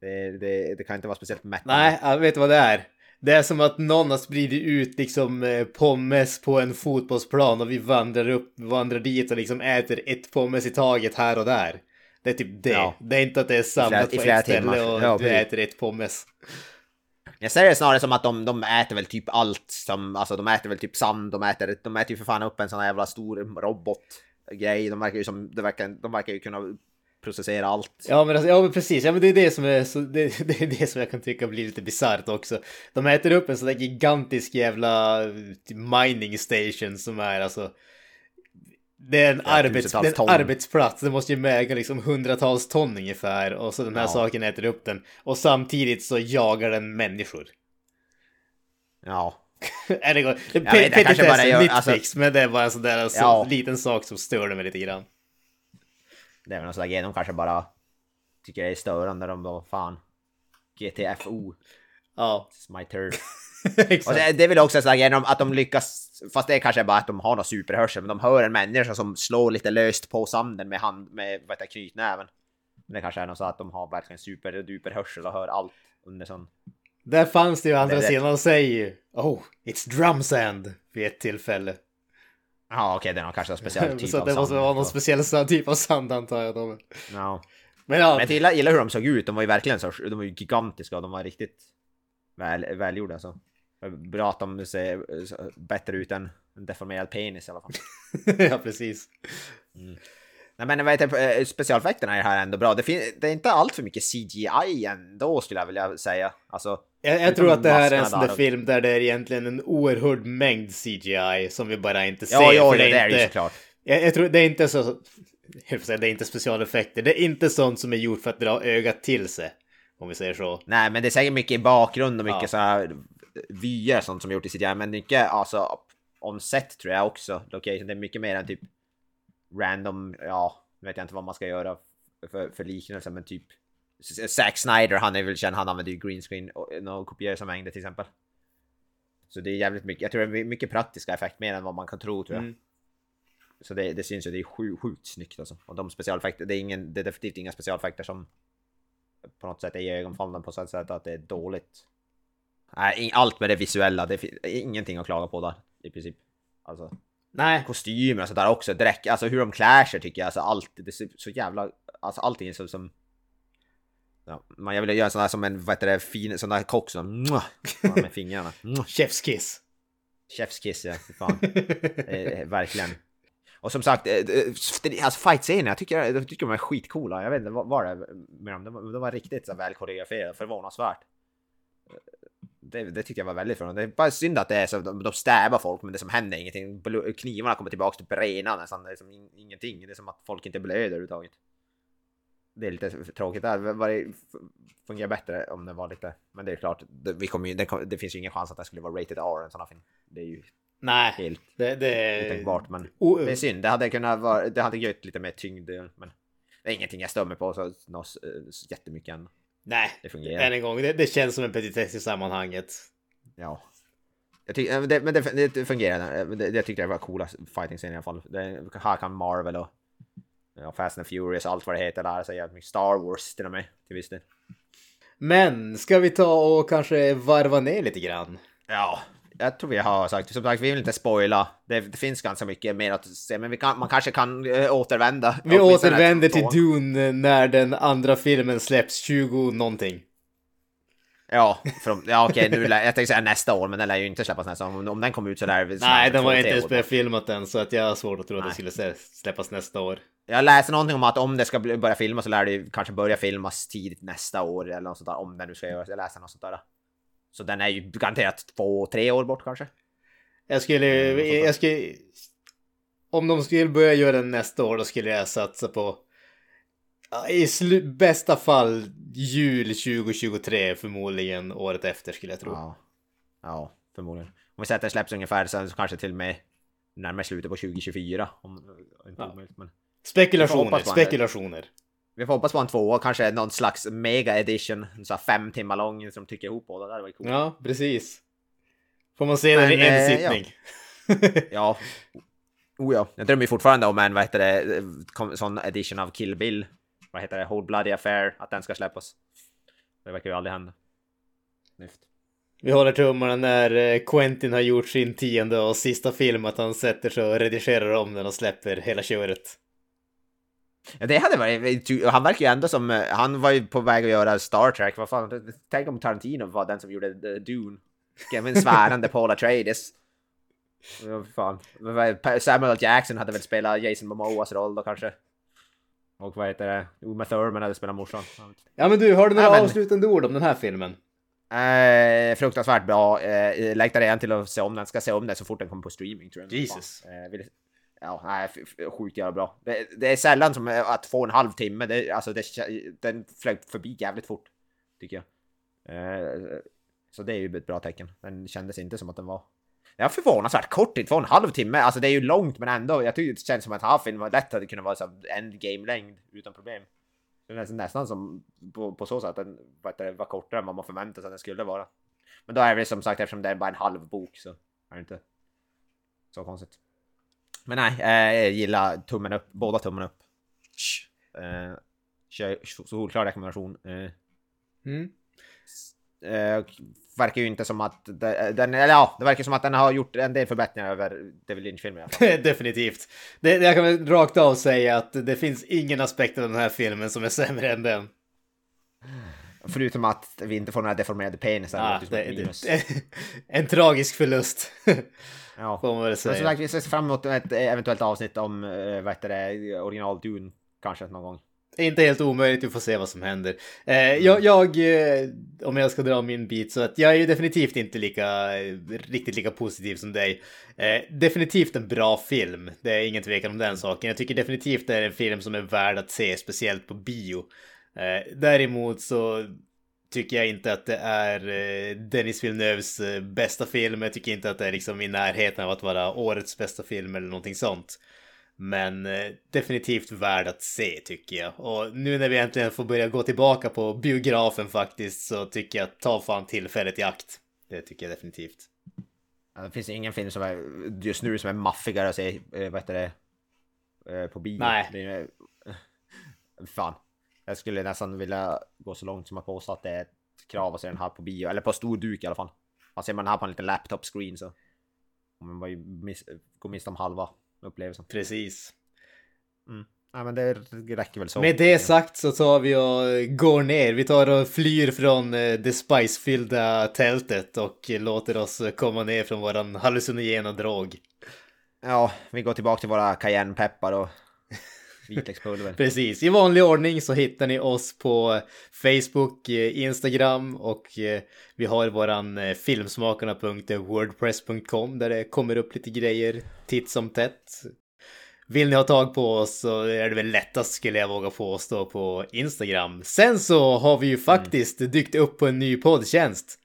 S2: Det, det, det kan inte vara speciellt mättande.
S1: Nej, jag vet vad det är. Det är som att någon har spridit ut liksom eh, pommes på en fotbollsplan och vi vandrar upp, vandrar dit och liksom äter ett pommes i taget här och där. Det är typ det.
S2: Ja.
S1: Det är inte att det är samlat
S2: i
S1: på
S2: flera
S1: ett ställe
S2: timmar.
S1: och
S2: Ja,
S1: du äter ett pommes.
S2: Jag ser det snarare som att de, de äter väl typ allt som, alltså de äter väl typ sand, de äter, de äter ju för fan upp en sån här jävla stor robotgrej. De verkar ju som, de verkar, de verkar ju kunna processera allt.
S1: Ja men, alltså, ja men precis, ja men det är det som är så, det, det är det som jag kan tycka blir lite bisarrt också. De äter upp en sån där gigantisk jävla eh, mining station som är alltså det är en,
S2: Ja,
S1: arbets, det är en arbetsplats, det måste ju väga liksom hundratals ton ungefär och så den här
S2: Ja.
S1: saken äter upp den och samtidigt så jagar den människor.
S2: Ja.
S1: är det? Det
S2: vet, jag kanske bara
S1: nitpicks,
S2: alltså-
S1: men det är bara en sån där så,
S2: Ja.
S1: liten sak som störde mig lite grann.
S2: Det är väl någon sån där grej, de kanske bara tycker det är störande, de bara fan. GTFO,
S1: Ja,
S2: it's my turn. Och det, det är väl också så här genom att de lyckas, fast det är kanske bara att de har någon superhörsel, men de hör en människa som slår lite löst på sanden med hand, med vad heter knytnäven. Men det kanske är något så att de har verkligen superduper hörsel och hör allt under sån...
S1: Där fanns det ju andra
S2: Det
S1: sidan och säger Oh, it's drum sand vid ett tillfälle.
S2: Ja okej, det är någon kanske en speciell typ
S1: så
S2: av
S1: det måste
S2: sand.
S1: vara någon speciell sån typ av sand antar jag.
S2: Ja.
S1: Men ja,
S2: Men jag gillar, gillar hur de såg ut, de var ju verkligen så, de var ju gigantiska och de var riktigt väl, välgjorda så. Bra att de ser så- bättre ut än en deformerad penis i alla fall.
S1: ja precis.
S2: Nej men heter det, eh, specialeffekterna är här ändå bra. Det, det är inte allt för mycket CGI ändå skulle jag vilja säga. Alltså,
S1: Jag, jag tror att det här är en sån där
S2: där.
S1: film där det är egentligen en oerhörd mängd CGI som vi bara inte ser.
S2: ja, ja, det,
S1: det
S2: är det ju
S1: inte,
S2: såklart.
S1: jag, jag tror det är inte så... Säga, det är inte specialeffekter. Det är inte sånt som är gjort för att dra ögat till sig. Om vi säger så.
S2: Nej men det är säkert mycket i bakgrund och mycket
S1: Ja.
S2: så här vyer sånt som gjort i CGI. Men mycket alltså on set tror jag också. Location, det är mycket mer än typ random, ja, vet jag inte vad man ska göra för, för liknelse men typ Zack Snyder, han är väl känd, han använder ju green screen och och kopiösa mängder till exempel. Så det är jävligt mycket, jag tror det är mycket praktiska effekt mer än vad man kan tro tror jag.
S1: Mm.
S2: Så det, det syns ju, det är sjukt, sjukt snyggt alltså. Och de specialeffekter, det är, ingen, det är definitivt inga specialeffekter som på något sätt är ögonfallande på så sätt att det är dåligt. Nej, allt med det visuella, det är ingenting att klaga på där i princip. Alltså
S1: Nej,
S2: kostymer och sådär också, dräkt, alltså hur de klär sig tycker jag, alltså allt, det är så, jävla, alltså allting är så som Ja, man, jag vill göra sån här som en, vad heter det, fin, sån där kock som med fingrarna. Mwah.
S1: chef's kiss.
S2: Chefskiss ja, fy fan. Eh, verkligen. Och som sagt, eh, det- alltså fight-scener, jag tycker, jag tycker de är skitcoola. Jag vet inte vad vad det är med dem. De, var- de var riktigt så väl koreograferade, förvånansvärt. Eh, Det, det tyckte jag var väldigt förvånande. Det är bara synd att det är så, de, de stävar folk men det som händer är ingenting. Knivarna kommer tillbaka till rena nästan, det är som in, ingenting. Det är som att folk inte blöder överhuvudtaget. Det är lite tråkigt där. Det fungerar bättre om det var lite... Men det är klart, det, vi kommer ju, det, det finns ju ingen chans att det skulle vara rated R en sån här film. Det är ju
S1: Nej,
S2: helt
S1: det, det är...
S2: otänkbart men
S1: O-
S2: det är synd. Det hade kunnat vara, det hade gett lite mer tyngd men det är ingenting jag stör på så, så, så jättemycket än.
S1: Nej,
S2: Det fungerar.
S1: än en gång, det, det känns som en petitess i sammanhanget.
S2: Ja. Jag tyck, äh, det, men det, det fungerar. Det, det tyckte jag var coola fighting scener i alla fall. Det, här kan Marvel och ja, Fast and Furious allt vad det heter lära sig jävligt mycket. Star Wars till och med till viss del.
S1: Men, ska vi ta och kanske varva ner lite grann?
S2: Ja, jag tror vi har sagt. Som sagt, vi vill inte spoila. Det, det finns ganska mycket mer att se, men vi kan, man kanske kan äh, återvända.
S1: Vi återvänder till. Dune när den andra filmen släpps 20 någonting.
S2: Ja, från, ja okej, nu lär, jag tänkte säga nästa år, men den lär ju inte släppas nästa år. Om, om den kommer ut så lär det
S1: Nej, den var inte ens börjat än så att jag har svårt att tro att
S2: Nej.
S1: det skulle sä- släppas nästa år.
S2: Jag läste någonting om att om det ska börja filmas så lär det ju kanske börja filmas tidigt nästa år eller något sånt där. Om det nu ska göras. Jag läste något sånt där. Så den är ju garanterat två, tre år bort kanske.
S1: Jag skulle,
S2: Mm,
S1: jag skulle... Om de skulle börja göra den nästa år då skulle jag satsa på... I bästa fall jul 2023 förmodligen året efter skulle jag tro.
S2: Ja. Ja, förmodligen. Om vi säger att den släpps ungefär sen så kanske till och med närmare slutet på 2024. Om, inte
S1: Ja.
S2: omöjligt, men...
S1: Spekulationer, spekulationer.
S2: Vi får hoppas på en tvåa, kanske någon slags mega edition. Så fem timmar lång som tycker ihop båda. Det varit coolt.
S1: Ja, precis. Får man se den i en
S2: eh,
S1: sittning.
S2: Ja. Oh ja. Jag drömmer fortfarande om en, vad heter det, sån edition av Kill Bill. Vad heter det? Whole Bloody Affair. Att den ska släppas. Det verkar ju aldrig hända. Nyft.
S1: Vi håller tummarna när eh, Quentin har gjort sin tionde och sista film att han sätter sig och redigerar om den och släpper hela köret.
S2: Ja, det hade varit... Han verkar ju ändå som... eh, Han var ju på väg att göra Star Trek. Vad fan? Tänk om Tarantino var den som gjorde eh, Dune. Även svärande Paul Atreides. Ja, fan. Samuel L. Jackson hade väl spelat Jason Momoas roll då kanske. Och vad heter det? Uma Thurman hade spelat morsan.
S1: Ja men du, har du några
S2: Ja, men-
S1: avslutande ord om den här filmen?
S2: Eh, fruktansvärt bra. Eh, längtar redan till att se om den. Ska se om den så fort den kommer på streaming tror jag.
S1: Jesus.
S2: Eh, vill, ja, nej, sjukt jävla bra. Det, det är sällan som att få en halvtimme. Det, alltså, det, den flög förbi jävligt fort. Tycker jag. Eh, så det är ju ett bra tecken. Den kändes inte som att den var... Jag var förvånansvärt kort, inte två och en halv timme. Alltså det är ju långt men ändå. Jag tycker det känns som att halvfilm var lätt hade kunnat vara så endgame-längd utan problem. Det är nästan, som på, på så sätt att den det, var kortare än vad man förväntade sig att den skulle vara. Men då är det som sagt eftersom det är bara en halv bok så är det inte så konstigt. Men nej, eh, jag gillar tummen upp, båda tummen upp. Eh, solklar rekommendation. Eh,
S1: Mm.
S2: eh, verkar ju inte som att den, eller ja, det verkar som att den har gjort en del förbättringar över David Lynch-filmen.
S1: Definitivt. Det, jag kan väl rakt av säga att det finns ingen aspekt av den här filmen som är sämre än den.
S2: Förutom att vi inte får några deformerade penisar.
S1: Ah, det, det, en tragisk förlust.
S2: ja.
S1: Får man väl
S2: Men som
S1: säga.
S2: sagt, vi ser fram emot ett eventuellt avsnitt om, eh, vad heter det, original Dune kanske någon gång.
S1: Inte helt omöjligt, vi får se vad som händer. Eh, jag, jag, eh, om jag ska dra min bit, så att jag är ju definitivt inte lika, eh, riktigt lika positiv som dig. Eh, definitivt en bra film, det är ingen tvekan om den saken. Jag tycker definitivt det är en film som är värd att se, speciellt på bio. Eh, däremot så tycker jag inte att det är eh, Dennis Villeneuves eh, bästa film. Jag tycker inte att det är liksom i närheten av att vara årets bästa film eller någonting sånt. Men eh, definitivt värd att se tycker jag. Och nu när vi äntligen får börja gå tillbaka på biografen faktiskt så tycker jag att ta fan tillfället i akt. Det tycker jag definitivt.
S2: Det finns ingen film som är just nu som är maffigare att se, vad heter det, på bio.
S1: Nej.
S2: Fan. Jag skulle nästan vilja gå så långt som att påstå att det är ett krav att se den här på bio, eller på stor duk i alla fall. Man ser man den här på en liten laptop screen så kommer man ju miss, gå miste om halva upplevelsen.
S1: Precis.
S2: Ja men det räcker väl så.
S1: Med det sagt så tar vi och går ner. Vi tar och flyr från eh, det spicefyllda tältet och låter oss komma ner från våran hallucinogena drog.
S2: Ja, vi går tillbaka till våra cayennepeppar och vitlökspulver.
S1: Precis, i vanlig ordning så hittar ni oss på Facebook, eh, Instagram och eh, vi har våran eh, filmsmakarna.wordpress.com där det kommer upp lite grejer titt som tätt. Vill ni ha tag på oss så är det väl lättast skulle jag våga påstå på Instagram. Sen så har vi ju faktiskt dykt upp på en ny poddtjänst.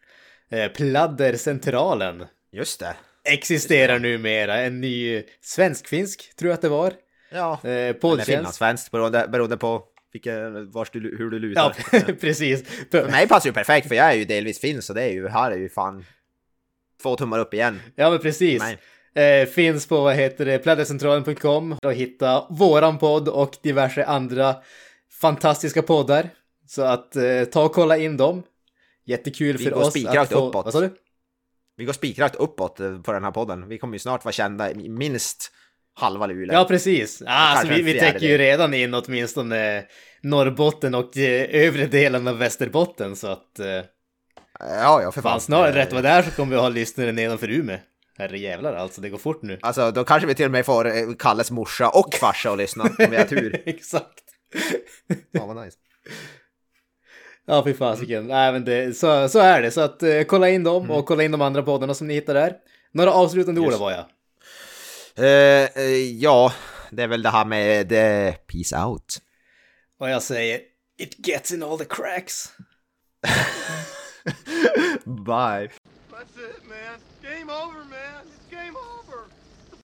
S1: Pladdercentralen
S2: Just det.
S1: existerar numera, en ny svensk-finsk tror jag att det var.
S2: Ja.
S1: Eh,
S2: Eller
S1: poddtjänst.
S2: finlandssvenskt beroende, beroende på vilken, vars du, hur du lutar.
S1: Ja, precis.
S2: För mig passar ju perfekt för jag är ju delvis finsk så det är ju, här är ju fan två tummar upp igen.
S1: Ja, men precis. Eh, finns på, vad heter det, pladdercentralen.com och hitta våran podd och diverse andra fantastiska poddar. Så att eh, ta och kolla in dem. Jättekul
S2: Vi
S1: för oss att få...
S2: uppåt.
S1: Vad sa du?
S2: Vi går spikrakt uppåt eh, på den här podden. Vi kommer ju snart vara kända minst halva Luleå.
S1: Ja, precis. Ah,
S2: Kanske
S1: vi, vi täcker ju redan in åtminstone Norrbotten och eh, övre delen av Västerbotten så att... Eh,
S2: Ja, ja, för fan.
S1: Fan, snart
S2: Eh,
S1: rätt vad det är så kommer vi ha lyssnare nedanför Umeå. Herre jävlar alltså, det går fort nu.
S2: Alltså, då kanske vi till och med får Kalles morsa och farsa att lyssna om vi har tur.
S1: Exakt.
S2: Fan vad nice.
S1: Ja, fy fasiken. Nej, men det, så, så är det. Så att eh, kolla in dem och kolla in de andra poddarna som ni hittar där. Några avslutande ord
S2: Yes.
S1: var jag.
S2: Eh, eh, ja, det är väl det här med eh, peace out.
S1: Och jag säger It gets in all the cracks.
S2: Bye.
S4: That's it, man. Game over, man. It's game over.